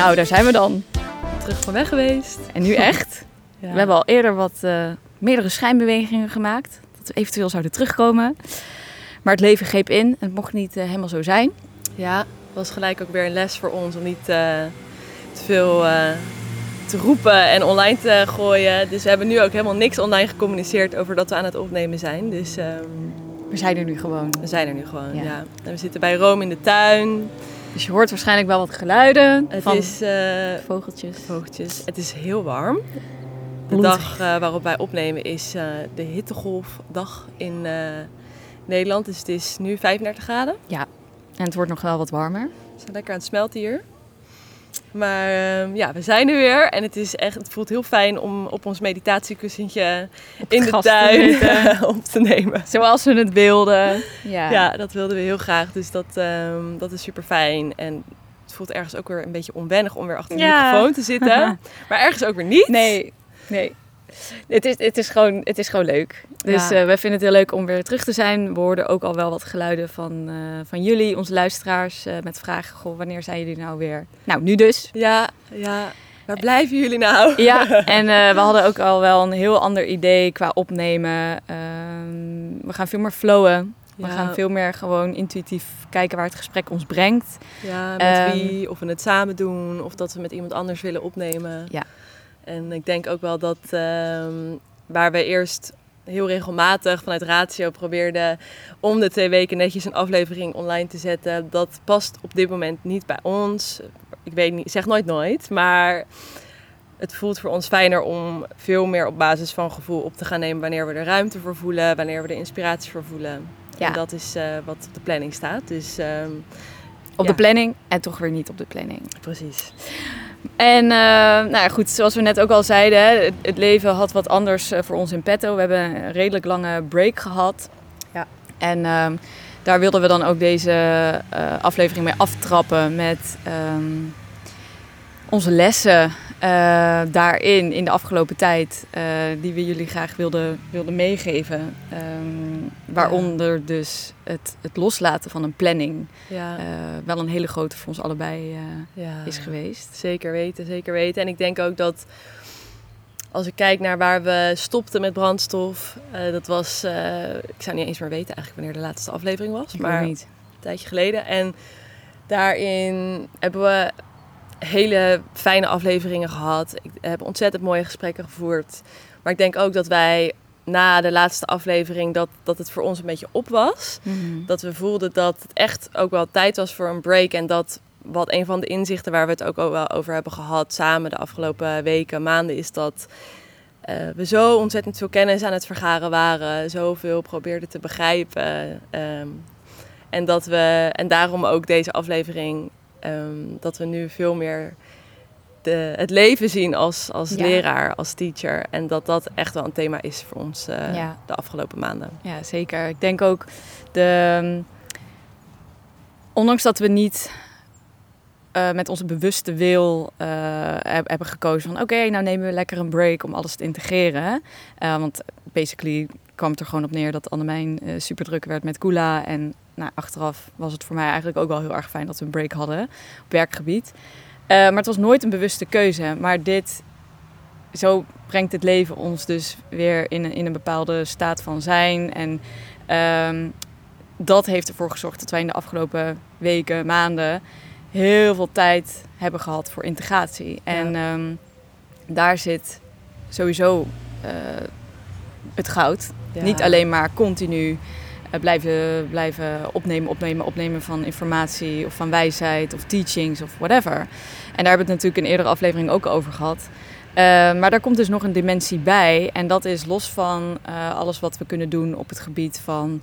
Nou, daar zijn we dan. Terug van weg geweest. En nu echt. Ja. We hebben al eerder wat uh, meerdere schijnbewegingen gemaakt. Dat we eventueel zouden terugkomen. Maar het leven greep in het mocht niet uh, helemaal zo zijn. Ja, was gelijk ook weer een les voor ons om niet uh, te veel te roepen en online te gooien. Dus we hebben nu ook helemaal niks online gecommuniceerd over dat we aan het opnemen zijn. Dus um, we zijn er nu gewoon. We zijn er nu gewoon, ja. ja. En we zitten bij Rome in de tuin. Dus je hoort waarschijnlijk wel wat geluiden. Het van is uh, vogeltjes. vogeltjes. Het is heel warm. De dag uh, waarop wij opnemen is uh, de hittegolfdag in Nederland. Dus het is nu 35 graden. Ja, en het wordt nog wel wat warmer. We zijn lekker aan het smelten hier. Maar uh, ja, we zijn er weer en het, is echt, het voelt heel fijn om op ons meditatiekussentje in de tuin te op te nemen. Zoals we het wilden. Ja, ja dat wilden we heel graag. Dus dat, um, dat is super fijn. En het voelt ergens ook weer een beetje onwennig om weer achter de ja. microfoon te zitten. maar ergens ook weer niet. Nee, nee. Het is, het, is gewoon, het is gewoon leuk. Dus ja. uh, we vinden het heel leuk om weer terug te zijn. We hoorden ook al wel wat geluiden van, uh, van jullie, onze luisteraars, uh, met vragen. Goh, wanneer zijn jullie nou weer? Nou, nu dus. Ja, ja. Waar blijven jullie nou? Ja, en we hadden ook al wel een heel ander idee qua opnemen. we gaan veel meer flowen. We ja. gaan veel meer gewoon intuïtief kijken waar het gesprek ons brengt. Ja, met um, wie, of we het samen doen, of dat we met iemand anders willen opnemen. Ja. En ik denk ook wel dat um, waar we eerst heel regelmatig vanuit Ratio probeerden om de twee weken netjes een aflevering online te zetten, dat past op dit moment niet bij ons. Ik weet niet, zeg nooit nooit, maar het voelt voor ons fijner om veel meer op basis van gevoel op te gaan nemen wanneer we er ruimte voor voelen, wanneer we er inspiratie voor voelen. Ja. En dat is uh, wat op de planning staat. Dus, um, op ja. de planning en toch weer niet op de planning. Precies. En uh, nou ja, goed, zoals we net ook al zeiden, het, het leven had wat anders uh, voor ons in petto. We hebben een redelijk lange break gehad. Ja. En uh, daar wilden we dan ook deze uh, aflevering mee aftrappen met um, onze lessen daarin in de afgelopen tijd. die we jullie graag wilden, wilden meegeven. Um, waaronder dus het, het loslaten van een planning. Ja. wel een hele grote voor ons allebei ja. is geweest. Zeker weten, zeker weten. En ik denk ook dat als ik kijk naar waar we stopten met brandstof, uh, dat was, ik zou niet eens meer weten eigenlijk wanneer de laatste aflevering was, ik maar niet. een tijdje geleden. En daarin hebben we hele fijne afleveringen gehad. Ik heb ontzettend mooie gesprekken gevoerd. Maar ik denk ook dat wij na de laatste aflevering dat, dat het voor ons een beetje op was. Mm-hmm. Dat we voelden dat het echt ook wel tijd was voor een break. En dat wat een van de inzichten waar we het ook wel over hebben gehad samen de afgelopen weken, maanden, is dat uh, we zo ontzettend veel kennis aan het vergaren waren. Zoveel probeerden te begrijpen. Um, en, dat we, en daarom ook deze aflevering, um, dat we nu veel meer de, het leven zien als, als Ja. leraar, als teacher. En dat dat echt wel een thema is voor ons eh, Ja. de afgelopen maanden. Ja, zeker. Ik denk ook de. Ondanks dat we niet eh, met onze bewuste wil eh, heb- hebben gekozen van oké, nou nemen we lekker een break om alles te integreren. Want basically kwam het er gewoon op neer dat Annemijn eh super druk werd met Kula. En nou, achteraf was het voor mij eigenlijk ook wel heel erg fijn dat we een break hadden op werkgebied. Eh, maar het was nooit een bewuste keuze. Maar dit, zo brengt het leven ons dus weer in een, in een bepaalde staat van zijn. En ehm, dat heeft ervoor gezorgd dat wij in de afgelopen weken, maanden heel veel tijd hebben gehad voor integratie. En ehm, daar zit sowieso eh, het goud. Ja. Niet alleen maar continu eh, blijven, blijven opnemen, opnemen, opnemen van informatie of van wijsheid of teachings of whatever. En daar hebben we het natuurlijk in een eerdere aflevering ook over gehad. Eh, maar daar komt dus nog een dimensie bij. En dat is los van eh, alles wat we kunnen doen op het gebied van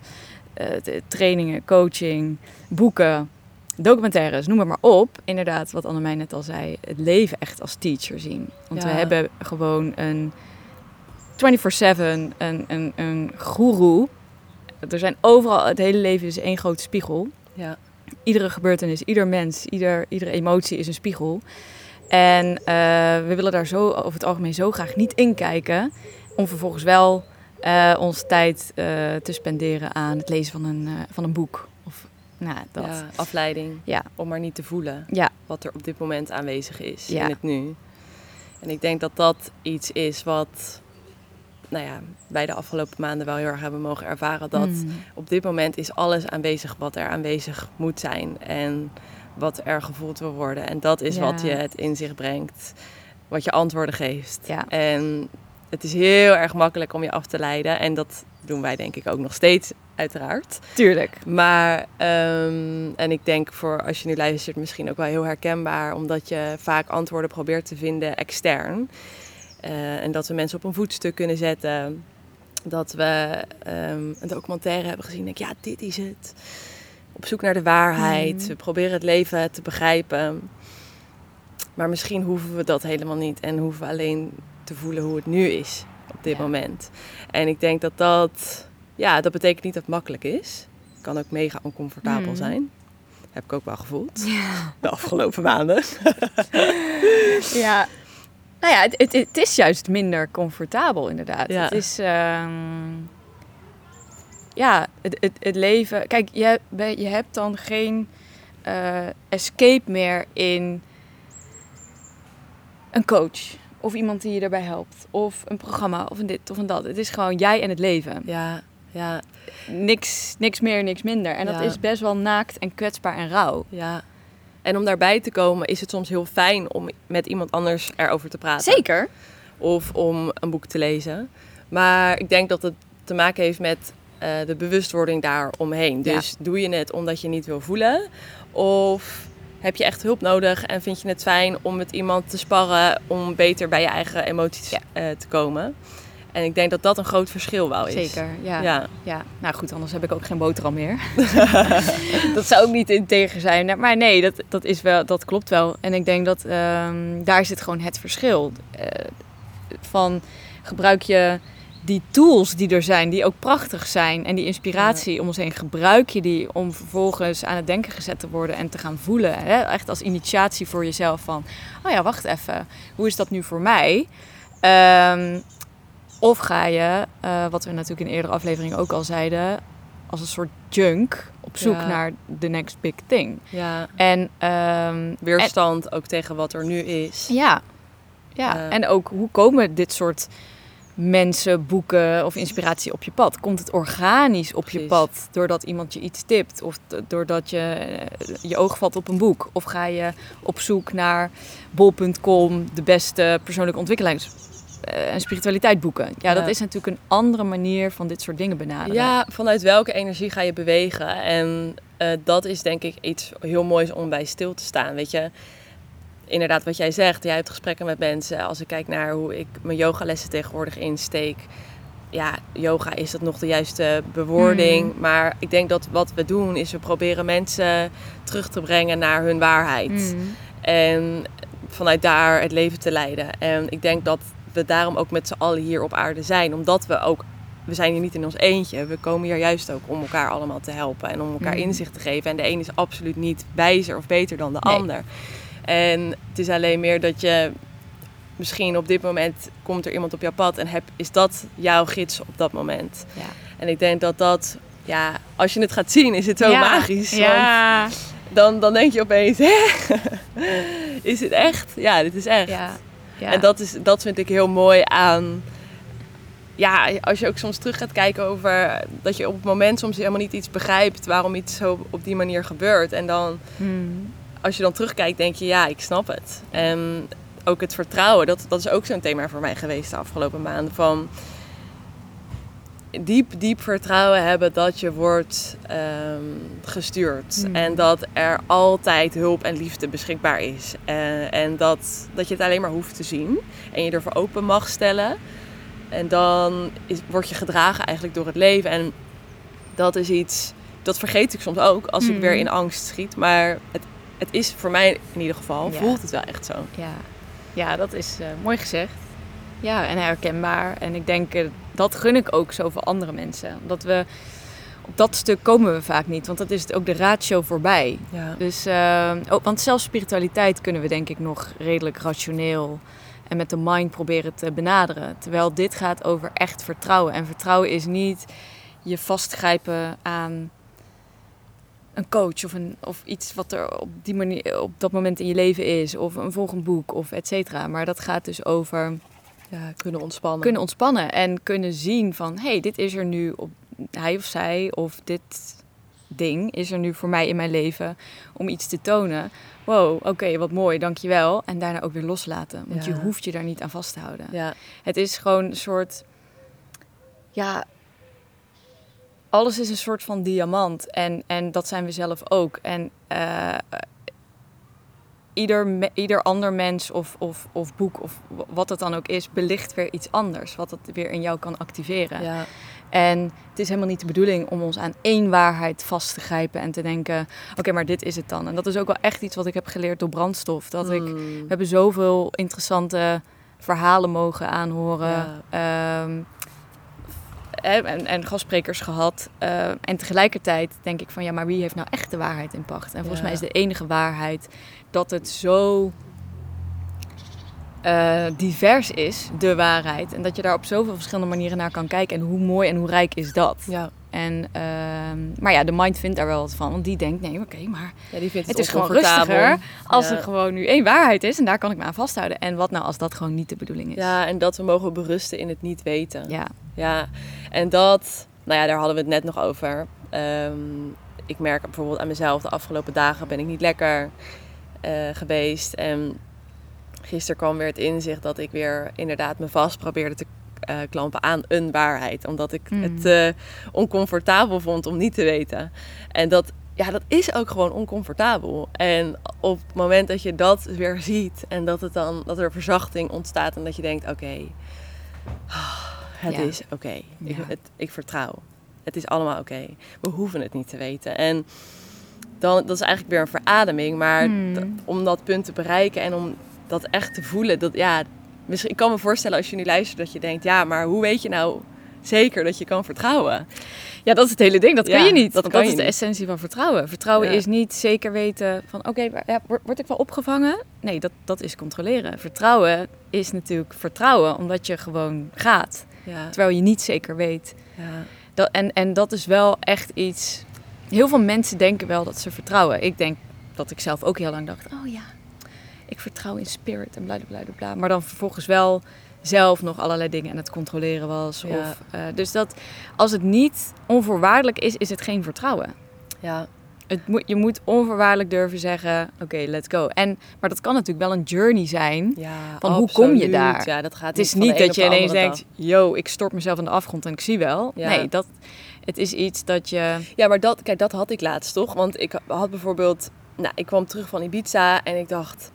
trainingen, coaching, boeken, documentaires, noem het maar op. Inderdaad, wat Annemijn net al zei, het leven echt als teacher zien. Want Ja. we hebben gewoon een 24-7, een, een, een goeroe. Er zijn overal, het hele leven is één grote spiegel. Ja. Iedere gebeurtenis, ieder mens, ieder, iedere emotie is een spiegel. En eh, we willen daar zo over het algemeen zo graag niet in kijken. Om vervolgens wel eh, onze tijd eh, te spenderen aan het lezen van een, van een boek. Of Nou, dat. Ja, afleiding. Ja. Om maar niet te voelen Ja. wat er op dit moment aanwezig is in het nu. En ik denk dat dat iets is wat nou ja, wij de afgelopen maanden wel heel erg hebben mogen ervaren. Dat Mm. op dit moment is alles aanwezig wat er aanwezig moet zijn. En wat er gevoeld wil worden. En dat is Ja. wat je het inzicht brengt. Wat je antwoorden geeft. Ja. En het is heel erg makkelijk om je af te leiden. En dat doen wij denk ik ook nog steeds, uiteraard. Tuurlijk. Maar, ehm, en ik denk voor als je nu luistert misschien ook wel heel herkenbaar. Omdat je vaak antwoorden probeert te vinden extern. Eh, en dat we mensen op een voetstuk kunnen zetten. Dat we ehm, een documentaire hebben gezien. Denk ik, ja, dit is het. Op zoek naar de waarheid. Mhm. We proberen het leven te begrijpen. Maar misschien hoeven we dat helemaal niet. En hoeven we alleen te voelen hoe het nu is op dit Ja. moment. En ik denk dat dat, ja, dat betekent niet dat het makkelijk is. Het kan ook mega oncomfortabel Mhm. zijn. Heb ik ook wel gevoeld. De afgelopen maanden. Ja. Nou ja, het, het, het is juist minder comfortabel inderdaad. Ja. Het is... ehm, ja, het, het, het leven... Kijk, je, je hebt dan geen eh, escape meer in een coach. Of iemand die je daarbij helpt. Of een programma. Of een dit of een dat. Het is gewoon jij en het leven. Ja, ja, Niks, niks meer, niks minder. En dat is best wel naakt en kwetsbaar en rauw. ja. En om daarbij te komen is het soms heel fijn om met iemand anders erover te praten. Zeker. Of om een boek te lezen. Maar ik denk dat het te maken heeft met eh, de bewustwording daaromheen. Ja. Dus doe je het omdat je niet wil voelen? Of heb je echt hulp nodig en vind je het fijn om met iemand te sparren om beter bij je eigen emoties Ja. eh, te komen? En ik denk dat dat een groot verschil wel is. Zeker, ja. Ja. Ja, nou goed, anders heb ik ook geen boterham meer. dat zou ook niet integer zijn. Maar nee, dat, dat, is wel, dat klopt wel. En ik denk dat ehm, daar zit gewoon het verschil. Eh, van gebruik je die tools die er zijn, die ook prachtig zijn. En die inspiratie om ons heen, gebruik je die om vervolgens aan het denken gezet te worden en te gaan voelen. Hè? Echt als initiatie voor jezelf van, oh ja, wacht even, hoe is dat nu voor mij? Ehm, of ga je, eh, wat we natuurlijk in eerdere afleveringen ook al zeiden, als een soort junk op zoek Ja. naar the next big thing. ja. En ehm, Weerstand ook tegen wat er nu is. ja, ja. Ja. en ook hoe komen dit soort mensen, boeken of inspiratie op je pad? Komt het organisch op je pad doordat iemand je iets tipt of doordat je eh, je oog valt op een boek? Of ga je op zoek naar bol.com, de beste persoonlijke ontwikkelings- eh, en spiritualiteit boeken? Ja, dat is natuurlijk een andere manier van dit soort dingen benaderen. Ja, vanuit welke energie ga je bewegen? En eh, dat is denk ik iets heel moois om bij stil te staan. Weet je, inderdaad wat jij zegt, jij hebt gesprekken met mensen. Als ik kijk naar hoe ik mijn yogalessen tegenwoordig insteek. Ja, yoga is dat nog de juiste bewoording. Mm. Maar ik denk dat wat we doen is we proberen mensen terug te brengen naar hun waarheid. Mm. En vanuit daar het leven te leiden. En ik denk dat we daarom ook met z'n allen hier op aarde zijn. Omdat we ook, we zijn hier niet in ons eentje. We komen hier juist ook om elkaar allemaal te helpen. En om elkaar Mhm. inzicht te geven. En de een is absoluut niet wijzer of beter dan de Nee. ander. En het is alleen meer dat je misschien op dit moment komt er iemand op jouw pad. En heb, is dat jouw gids op dat moment. Ja. En ik denk dat dat, ja, als je het gaat zien is het zo Ja. magisch. Want Ja. dan, dan denk je opeens, hè? is het echt? Ja, dit is echt. Ja. Ja. En dat, is, dat vind ik heel mooi aan... Ja, als je ook soms terug gaat kijken over... dat je op het moment soms helemaal niet iets begrijpt... waarom iets zo op die manier gebeurt. En dan, Mm. als je dan terugkijkt, denk je... ja, ik snap het. En ook het vertrouwen, dat, dat is ook zo'n thema voor mij geweest de afgelopen maanden. Van diep, diep vertrouwen hebben dat je wordt ehm, gestuurd. Hmm. En dat er altijd hulp en liefde beschikbaar is. Eh, en dat, dat je het alleen maar hoeft te zien. En je ervoor open mag stellen. En dan is, word je gedragen eigenlijk door het leven. En dat is iets, dat vergeet ik soms ook als ik Hmm. weer in angst schiet. Maar het, het is voor mij in ieder geval, Ja. voelt het wel echt zo. Ja, ja dat is eh, mooi gezegd. Ja, en herkenbaar. En ik denk, eh, dat gun ik ook zoveel andere mensen. Omdat we, op dat stuk komen we vaak niet. Want dat is het ook de ratio voorbij. Ja. Dus, eh, oh, want zelfs spiritualiteit kunnen we denk ik nog redelijk rationeel en met de mind proberen te benaderen. Terwijl dit gaat over echt vertrouwen. En vertrouwen is niet je vastgrijpen aan een coach of, een, of iets wat er op, die manier, op dat moment in je leven is. Of een volgend boek of et cetera. Maar dat gaat dus over Ja, kunnen ontspannen. kunnen ontspannen en kunnen zien van... hé, hey, dit is er nu op hij of zij of dit ding is er nu voor mij in mijn leven om iets te tonen. Wow, oké, wat mooi, dankjewel. En daarna ook weer loslaten, want Ja. je hoeft je daar niet aan vast te houden. Ja, Het is gewoon een soort... Ja, alles is een soort van diamant. En, en dat zijn we zelf ook. En eh, ieder, me- ieder ander mens of, of, of boek of wat het dan ook is... belicht weer iets anders. Wat het weer in jou kan activeren. ja, En het is helemaal niet de bedoeling om ons aan één waarheid vast te grijpen... en te denken, oké, maar dit is het dan. En dat is ook wel echt iets wat ik heb geleerd door brandstof. Dat ik... Mm. We hebben zoveel interessante verhalen mogen aanhoren. ehm, hè, en, en gastsprekers gehad. eh, en tegelijkertijd denk ik van ja, maar wie heeft nou echt de waarheid in pacht? En volgens mij is de enige waarheid dat het zo eh, divers is, de waarheid. En dat je daar op zoveel verschillende manieren naar kan kijken. En hoe mooi en hoe rijk is dat? ja. En, ehm, maar ja, de mind vindt daar wel wat van. Want die denkt, nee, oké, maar ja, die vindt het, het is gewoon rustiger als Ja. er gewoon nu één waarheid is en daar kan ik me aan vasthouden. En wat nou als dat gewoon niet de bedoeling is? Ja, en dat we mogen berusten in het niet weten. Ja. Ja, en dat, nou ja, daar hadden we het net nog over. Ehm, ik merk bijvoorbeeld aan mezelf, de afgelopen dagen ben ik niet lekker eh, geweest. En gisteren kwam weer het inzicht dat ik weer inderdaad me vast probeerde te eh, klampen aan een waarheid. Omdat ik Mm. het eh, oncomfortabel vond om niet te weten. En dat, ja, dat is ook gewoon oncomfortabel. En op het moment dat je dat weer ziet en dat, het dan, dat er verzachting ontstaat en dat je denkt, oké, het Ja. is oké. Ik, Ja. het, ik vertrouw. Het is allemaal oké. We hoeven het niet te weten. En dan, dat is eigenlijk weer een verademing. Maar Hmm. om dat punt te bereiken en om dat echt te voelen. Dat, ja, misschien, ik kan me voorstellen als je nu luistert dat je denkt... Ja, maar hoe weet je nou zeker dat je kan vertrouwen? Ja, dat is het hele ding. Dat Ja, kun je niet. dat is de essentie van vertrouwen. Vertrouwen Ja. is niet zeker weten van oké, ja, word, ik wel opgevangen? Nee, dat, dat is controleren. Vertrouwen is natuurlijk vertrouwen omdat je gewoon gaat. Terwijl je niet zeker weet. ja, Dat, en, en dat is wel echt iets... Heel veel mensen denken wel dat ze vertrouwen. Ik denk dat ik zelf ook heel lang dacht... Oh ja, ik vertrouw in spirit en bla bla bla bla. Maar dan vervolgens wel zelf nog allerlei dingen aan het controleren was. Ja. Of, eh, dus dat als het niet onvoorwaardelijk is, is het geen vertrouwen. ja, Het moet, je moet onvoorwaardelijk durven zeggen, oké, let's go. En, maar dat kan natuurlijk wel een journey zijn. ja. Van hoe kom je daar? Ja, dat gaat Het is niet dat je ineens denkt, yo, ik stort mezelf in de afgrond en ik zie wel. Ja. Nee, dat, het is iets dat je... Ja, maar dat, kijk, dat had ik laatst toch? Want ik had bijvoorbeeld, nou, ik kwam terug van Ibiza en ik dacht,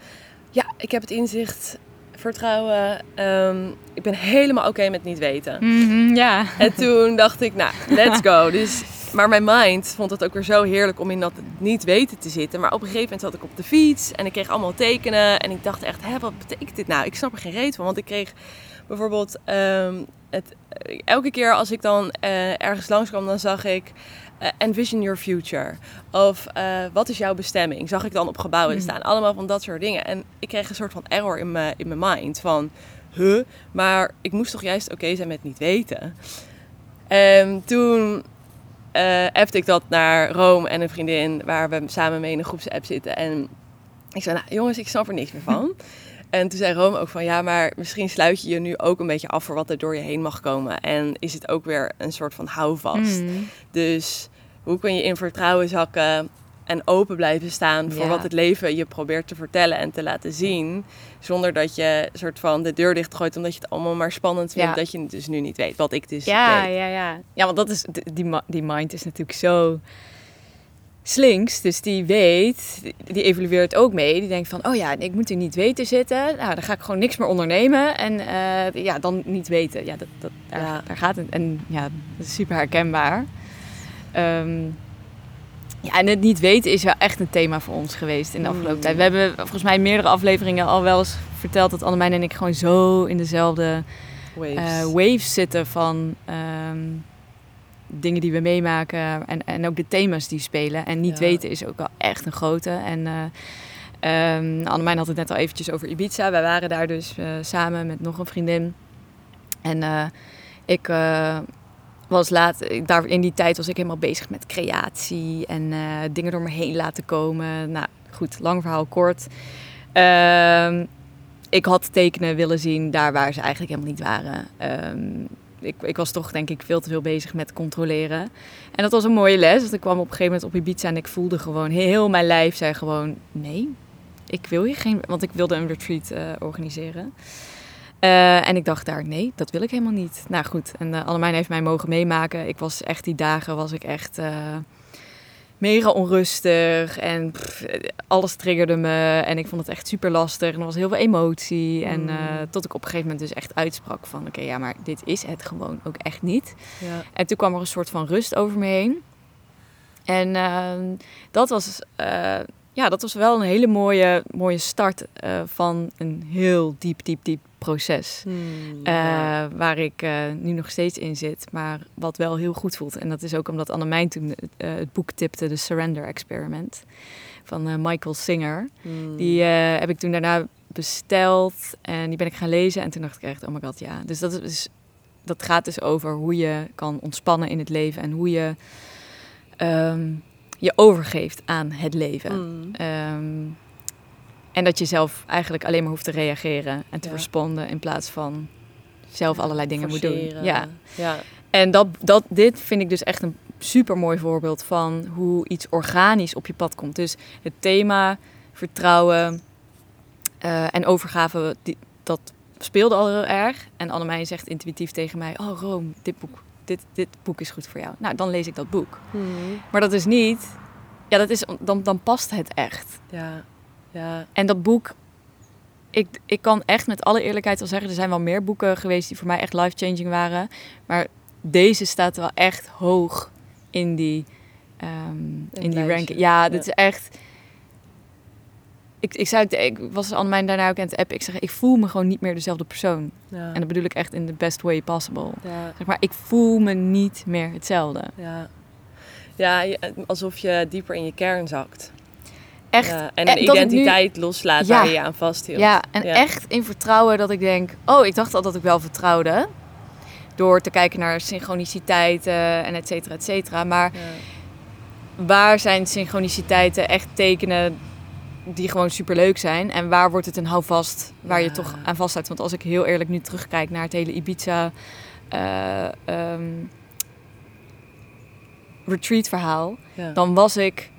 ja, ik heb het inzicht, vertrouwen, ehm, ik ben helemaal oké met niet weten. Mhm, ja. En toen dacht ik, nou, let's go. Dus, maar mijn mind vond het ook weer zo heerlijk om in dat niet weten te zitten. Maar op een gegeven moment zat ik op de fiets en ik kreeg allemaal tekenen. En ik dacht echt, hè, wat betekent dit nou? Ik snap er geen reet van. Want ik kreeg bijvoorbeeld, ehm, het, elke keer als ik dan eh, ergens langskwam, dan zag ik... eh, envision your future. Of eh, wat is jouw bestemming? Zag ik dan op gebouwen Mhm. staan. Allemaal van dat soort dingen. En ik kreeg een soort van error in mijn, in mijn mind. Van, huh? Maar ik moest toch juist oké zijn met niet weten. En toen eh appte ik dat naar Rome en een vriendin waar we samen mee in een groepsapp zitten. En ik zei, nou jongens, ik snap er niks meer van. En toen zei Rome ook van, ja, maar misschien sluit je je nu ook een beetje af voor wat er door je heen mag komen. En is het ook weer een soort van houvast. Mm. Dus hoe kun je in vertrouwen zakken en open blijven staan voor Ja. wat het leven je probeert te vertellen en te laten zien. Zonder dat je soort van de deur dichtgooit omdat je het allemaal maar spannend vindt Ja. dat je het dus nu niet weet. Wat ik dus Ja, weet. ja, ja. Ja, want dat is, die- die, mind is natuurlijk zo slinks. Dus die weet, die- evalueert ook mee. Die denkt van, oh ja, ik moet er niet weten zitten. Nou, dan ga ik gewoon niks meer ondernemen. En eh, ja, dan niet weten. Ja, dat, dat, daar, Ja. daar gaat het. En ja, dat is super herkenbaar. Ehm, ja, en het niet weten is wel echt een thema voor ons geweest in de afgelopen Mm. tijd. We hebben volgens mij in meerdere afleveringen al wel eens verteld dat Annemijn en ik gewoon zo in dezelfde Waves. eh, waves zitten van ehm, dingen die we meemaken en, en ook de thema's die spelen. En niet Ja. weten is ook wel echt een grote. En ehm Annemijn had het net al eventjes over Ibiza. Wij waren daar dus eh, samen met nog een vriendin. En ik was laat, daar, in die tijd was ik helemaal bezig met creatie en eh, dingen door me heen laten komen. Nou goed, lang verhaal kort. Ehm, ik had tekenen willen zien daar waar ze eigenlijk helemaal niet waren. Ehm, ik, ik, was toch denk ik veel te veel bezig met controleren. En dat was een mooie les. Want ik kwam op een gegeven moment op Ibiza en ik voelde gewoon heel mijn lijf zei gewoon nee, ik wil hier geen, want ik wilde een retreat uh, organiseren. Uh, en ik dacht daar, nee, dat wil ik helemaal niet. Nou goed, en uh, Annemijn heeft mij mogen meemaken. Ik was echt, die dagen was ik echt uh, mega onrustig. En pff, alles triggerde me. En ik vond het echt super lastig. En er was heel veel emotie. En tot ik op een gegeven moment dus echt uitsprak van... Oké, ja, maar dit is het gewoon ook echt niet. Ja. En toen kwam er een soort van rust over me heen. En ehm, dat was ja, dat was wel een hele mooie, mooie start uh, van een heel diep, diep, diep proces. Hmm, uh, waar ik uh, nu nog steeds in zit, maar wat wel heel goed voelt. En dat is ook omdat Annemijn toen het boek tipte, The Surrender Experiment, van Michael Singer. Hmm. Die heb ik toen daarna besteld en die ben ik gaan lezen. En toen dacht ik echt, oh my god, ja. Dus dat, is, dat gaat dus over hoe je kan ontspannen in het leven en hoe je... Um, je overgeeft aan het leven. Mm. Ehm, en dat je zelf eigenlijk alleen maar hoeft te reageren en te ja. responden in plaats van zelf allerlei dingen moet doen. Ja. ja. En dat, dat, dit vind ik dus echt een super mooi voorbeeld van hoe iets organisch op je pad komt. Dus het thema vertrouwen uh, en overgave, die, dat speelde al heel erg. En Annemij zegt intuïtief tegen mij: Oh, Rome, dit boek dit, dit boek is goed voor jou. Nou, dan lees ik dat boek. Hmm. Maar dat is niet, ja, dat is, dan, dan past het echt. Ja, ja. En dat boek, ik, ik kan echt met alle eerlijkheid wel zeggen, er zijn wel meer boeken geweest die voor mij echt life-changing waren. Maar deze staat wel echt hoog in die, um, in die ranking. Ja, dit is echt ik, ik, zei, ik was aan mijn daarna ook aan het appen. Ik zeg, ik voel me gewoon niet meer dezelfde persoon. Ja. En dat bedoel ik echt in the best way possible. Ja. Zeg maar, ik voel me niet meer hetzelfde. Ja, ja alsof je dieper in je kern zakt. Echt. Ja, en een identiteit nu... loslaat waar je aan vasthield. Ja, en echt in vertrouwen dat ik denk... Oh, ik dacht al dat ik wel vertrouwde. Door te kijken naar synchroniciteiten en et cetera, et cetera. Maar waar zijn synchroniciteiten echt tekenen die gewoon super leuk zijn. En waar wordt het een houvast waar je toch aan vasthoudt? Want als ik heel eerlijk nu terugkijk naar het hele Ibiza uh, um, retreat verhaal, dan was ik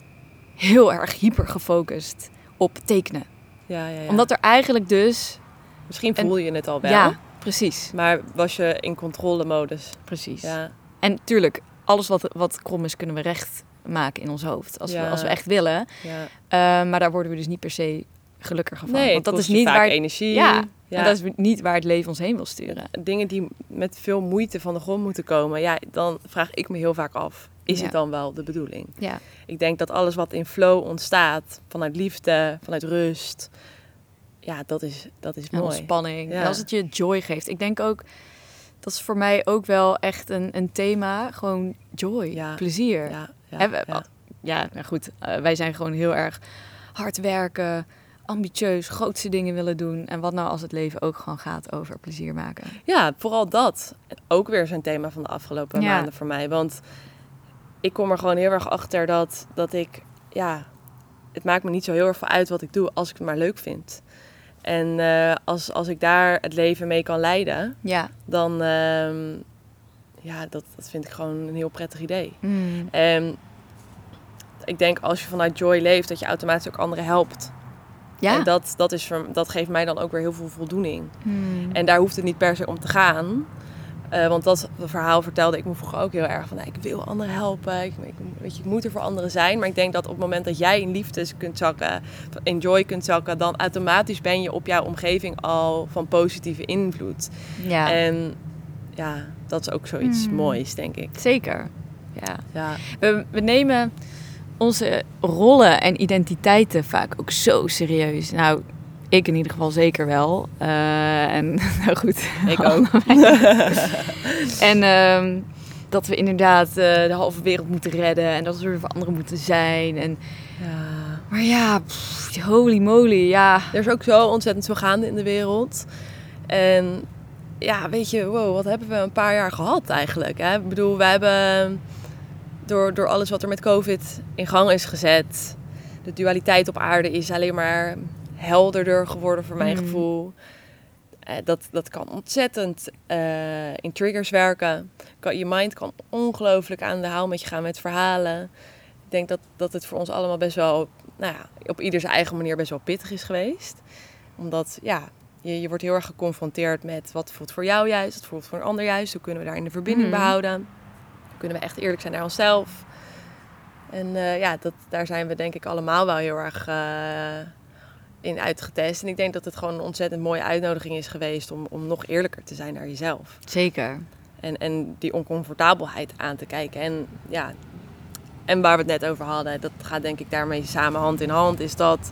heel erg hyper gefocust op tekenen. Ja, ja, Omdat er eigenlijk dus. Misschien voel je het al wel. Ja, precies. Maar was je in controlemodus? Precies. Ja. En tuurlijk, alles wat, wat krom is, kunnen we recht maken in ons hoofd. Als, we, als we echt willen. Ja. Uh, maar daar worden we dus niet per se gelukkiger van. Nee, Want dat is niet waar energie. Ja, ja. En dat is niet waar het leven ons heen wil sturen. Dingen die met veel moeite van de grond moeten komen. Ja, dan vraag ik me heel vaak af. Is het dan wel de bedoeling? Ja. Ik denk dat alles wat in flow ontstaat, vanuit liefde, vanuit rust, ja, dat is, dat is mooi. Ontspanning. En als het je joy geeft. Ik denk ook, dat is voor mij ook wel echt een, een thema. Gewoon joy, plezier. Ja, ja, we, ja. ja nou goed, uh, wij zijn gewoon heel erg hard werken, ambitieus, grootste dingen willen doen. En wat nou als het leven ook gewoon gaat over plezier maken? Ja, vooral dat. Ook weer zo'n thema van de afgelopen ja. maanden voor mij. Want ik kom er gewoon heel erg achter dat, dat ik, ja, het maakt me niet zo heel erg veel uit wat ik doe als ik het maar leuk vind. En uh, als, als ik daar het leven mee kan leiden, ja. dan, uh, ja, dat, dat vind ik gewoon een heel prettig idee. Mm. En ik denk als je vanuit joy leeft, dat je automatisch ook anderen helpt. Ja. En dat, dat, is voor, dat geeft mij dan ook weer heel veel voldoening. Mm. En daar hoeft het niet per se om te gaan. Uh, want dat verhaal vertelde ik me vroeger ook heel erg van nou, ik wil anderen helpen. Ik, ik, weet je, ik moet er voor anderen zijn. Maar ik denk dat op het moment dat jij in liefde kunt zakken, in joy kunt zakken, dan automatisch ben je op jouw omgeving al van positieve invloed. Ja. En ja, dat is ook zoiets mm. moois, denk ik. Zeker. Ja. ja. We, we nemen onze rollen en identiteiten vaak ook zo serieus. Nou, ik in ieder geval zeker wel. Uh, en nou goed. Ik ook. en uh, dat we inderdaad uh, de halve wereld moeten redden. En dat we er voor anderen moeten zijn. En, ja. Maar ja, pff, holy moly, ja. Er is ook zo ontzettend veel gaande in de wereld. En ja, weet je, wow, wat hebben we een paar jaar gehad eigenlijk? Hè? Ik bedoel, we hebben door, door alles wat er met COVID in gang is gezet, de dualiteit op aarde is alleen maar helderder geworden voor mijn Mm. gevoel. Eh, dat, dat kan ontzettend eh, in triggers werken. Kan, je mind kan ongelooflijk aan de haal met je gaan met verhalen. Ik denk dat, dat het voor ons allemaal best wel, nou ja, op ieder zijn eigen manier best wel pittig is geweest. Omdat, ja, je, je wordt heel erg geconfronteerd met wat voelt voor jou juist, wat voelt voor een ander juist. Hoe kunnen we daar in de verbinding Mhm. behouden? Hoe kunnen we echt eerlijk zijn naar onszelf? En eh, ja, dat, daar zijn we denk ik allemaal wel heel erg eh, in uitgetest. En ik denk dat het gewoon een ontzettend mooie uitnodiging is geweest om, om nog eerlijker te zijn naar jezelf. Zeker. En, en die oncomfortabelheid aan te kijken. En ja, en waar we het net over hadden, dat gaat denk ik daarmee samen hand in hand. Is dat,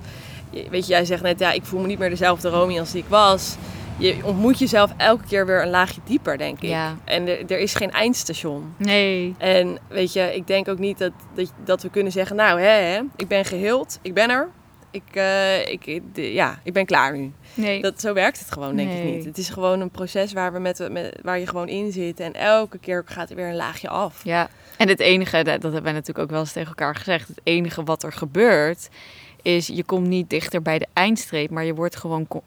weet je, jij zegt net, ja, ik voel me niet meer dezelfde Romy als die ik was. Je ontmoet jezelf elke keer weer een laagje dieper, denk ik. Ja. En er, er is geen eindstation. Nee. En weet je, ik denk ook niet dat, dat, dat we kunnen zeggen, nou hè, hè, ik ben geheeld, ik ben er. Ik, eh, ik, de- ja, ik ben klaar nu. Nee. Dat, zo werkt het gewoon, denk ik niet. Het is gewoon een proces waar, we met, met, waar je gewoon in zit. En elke keer gaat er weer een laagje af. Ja, en het enige, dat, dat hebben wij natuurlijk ook wel eens tegen elkaar gezegd. Het enige wat er gebeurt, is je komt niet dichter bij de eindstreep, maar je wordt gewoon co-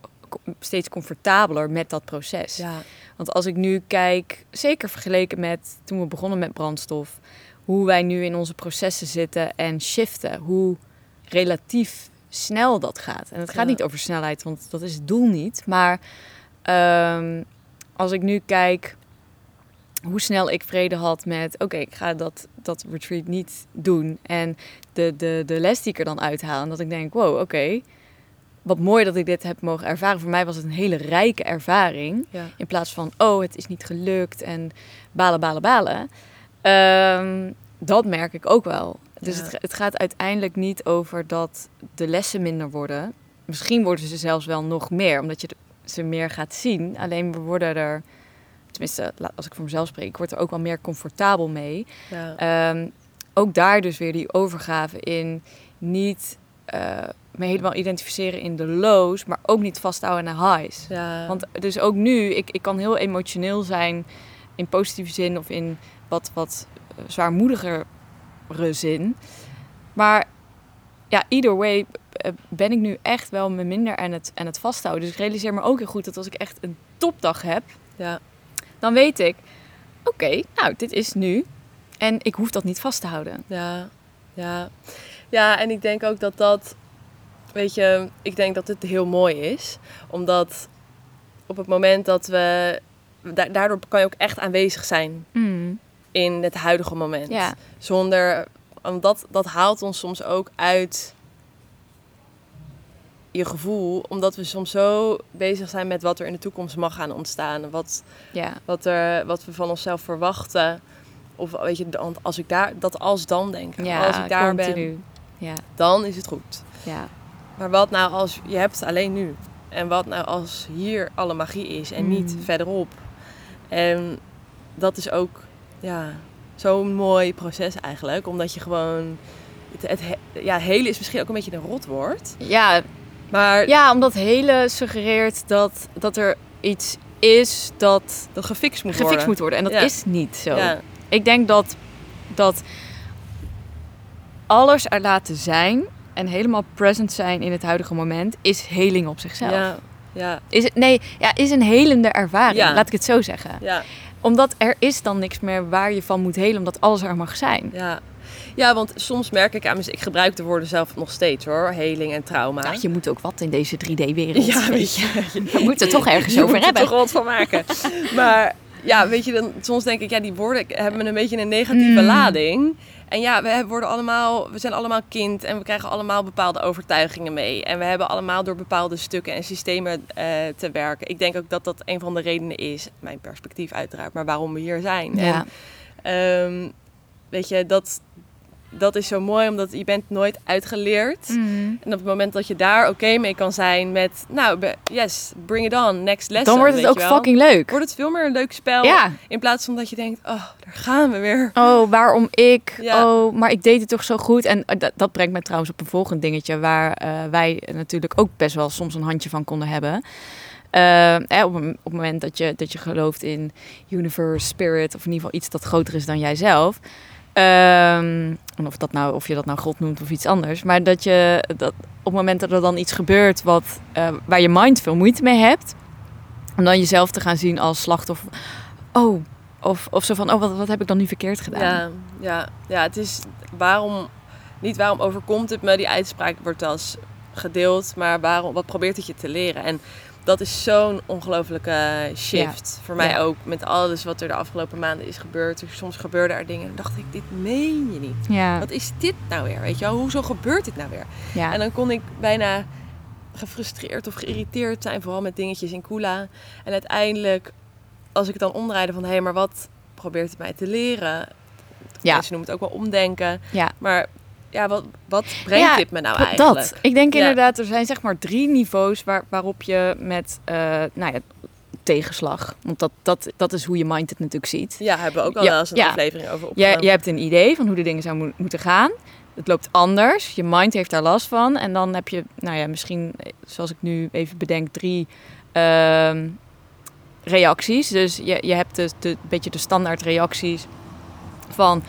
steeds comfortabeler met dat proces. Ja, Want als ik nu kijk, zeker vergeleken met toen we begonnen met brandstof, hoe wij nu in onze processen zitten en shiften, hoe relatief snel dat gaat. En het gaat Ja. niet over snelheid, want dat is het doel niet. Maar ehm, als ik nu kijk hoe snel ik vrede had met, oké, ik ga dat, dat retreat niet doen. En de, de, de les die ik er dan uithaal. En dat ik denk, wow, oké, wat mooi dat ik dit heb mogen ervaren. Voor mij was het een hele rijke ervaring. ja. In plaats van, oh, het is niet gelukt en balen, balen, balen. Ehm, dat merk ik ook wel. Dus Ja. het, het gaat uiteindelijk niet over dat de lessen minder worden. Misschien worden ze zelfs wel nog meer, omdat je ze meer gaat zien. Alleen we worden er, tenminste, als ik voor mezelf spreek, ik word er ook wel meer comfortabel mee. ja. Ehm, ook daar dus weer die overgave in niet eh, me helemaal identificeren in de lows, maar ook niet vasthouden aan highs. ja. Want dus ook nu, ik, ik kan heel emotioneel zijn in positieve zin of in wat, wat eh, zwaarmoedigere zin. Maar ja, either way eh, ben ik nu echt wel me minder aan het, aan het vasthouden. Dus ik realiseer me ook heel goed dat als ik echt een topdag heb, ja. Dan weet ik, oké, nou, dit is nu. En ik hoef dat niet vast te houden. Ja, ja. Ja, en ik denk ook dat dat, weet je, ik denk dat het heel mooi is. Omdat op het moment dat we, da- daardoor kan je ook echt aanwezig zijn in het huidige moment. Ja, Zonder, omdat dat haalt ons soms ook uit je gevoel. Omdat we soms zo bezig zijn met wat er in de toekomst mag gaan ontstaan. Wat, ja, wat, er, wat we van onszelf verwachten. Of weet je, als ik daar, dat als dan denken. ja, als ik daar ben, continu. Ja, dan is het goed. ja, Maar wat nou als je hebt alleen nu? En wat nou als hier alle magie is en niet Mm. verderop? En dat is ook ja, zo'n mooi proces eigenlijk. Omdat je gewoon... Het, het, he- ja, hele is misschien ook een beetje een rotwoord. ja, Maar ja, omdat hele suggereert dat, dat er iets is dat dat gefixt moet gefixt worden. moet worden. En dat Ja. is niet zo. Ja, Ik denk dat, dat alles er laten zijn en helemaal present zijn in het huidige moment is heling op zichzelf. ja, ja, Is het, nee, ja, is een helende ervaring. Laat ik het zo zeggen. ja, Omdat er is dan niks meer waar je van moet helen, omdat alles er mag zijn. ja. Ja, want soms merk ik aan mezelf... Ik gebruik de woorden zelf nog steeds hoor. Heling en trauma. Ja, je moet ook wat in deze 3D-wereld. Ja, weet je. We moeten het toch ergens Je over moet hebben. er toch wat van maken. maar ja, weet je, dan, soms denk ik, ja, die woorden hebben een beetje een negatieve Mm. lading. En ja, we hebben- worden allemaal, we zijn allemaal kind en we krijgen allemaal bepaalde overtuigingen mee. En we hebben allemaal door bepaalde stukken en systemen eh, te werken. Ik denk ook dat dat een van de redenen is, mijn perspectief uiteraard, maar waarom we hier zijn. Ja, En, ehm, weet je, dat, dat is zo mooi, omdat je bent nooit uitgeleerd. Mm. En op het moment dat je daar oké mee kan zijn met, nou, yes, bring it on, next lesson. dan wordt het ook fucking leuk. Wordt het veel meer een leuk spel. Ja. In plaats van dat je denkt, oh, daar gaan we weer. Oh, waarom ik? Ja. Oh, maar ik deed het toch zo goed. En eh, dat, dat brengt me trouwens op een volgend dingetje waar eh, wij natuurlijk ook best wel soms een handje van konden hebben. Eh, eh, op, op het moment dat je, dat je gelooft in universe, spirit, of in ieder geval iets dat groter is dan jijzelf. Ehm, of, dat nou, of je dat nou God noemt of iets anders. Maar dat je dat op het moment dat er dan iets gebeurt wat, eh, waar je mind veel moeite mee hebt. Om dan jezelf te gaan zien als slachtoffer. Oh, of, of zo van, oh, wat, wat heb ik dan nu verkeerd gedaan? Ja, ja, ja, het is waarom, niet waarom overkomt het me, die uitspraak wordt als gedeeld, maar waarom, wat probeert het je te leren? En dat is zo'n ongelofelijke shift. Voor mij Ja. ook, met alles wat er de afgelopen maanden is gebeurd. Dus Soms gebeurden er dingen en dacht ik, dit meen je niet. Ja, Wat is dit nou weer? Weet je wel, hoezo gebeurt dit nou weer? ja. En dan kon ik bijna gefrustreerd of geïrriteerd zijn, vooral met dingetjes in Kula. En uiteindelijk, als ik het dan omdraaide van, hé, hey, maar wat probeert het mij te leren? Ja. Mensen noemen het ook wel omdenken. ja. Maar ja, wat, wat brengt Ja, dit me nou eigenlijk? Dat. Ik denk Ja. inderdaad, er zijn zeg maar drie niveaus waar, waarop je met eh, nou ja, tegenslag. Want dat, dat, dat is hoe je mind het natuurlijk ziet. Ja, hebben we ook al Ja, wel eens een ja. aflevering over Je, opgenomen. je hebt een idee van hoe de dingen zouden mo- moeten gaan. Het loopt anders. Je mind heeft daar last van. En dan heb je, nou ja, misschien, eh, zoals ik nu even bedenk, drie ehm, reacties. Dus je, je hebt de, de, een beetje de standaard reacties van...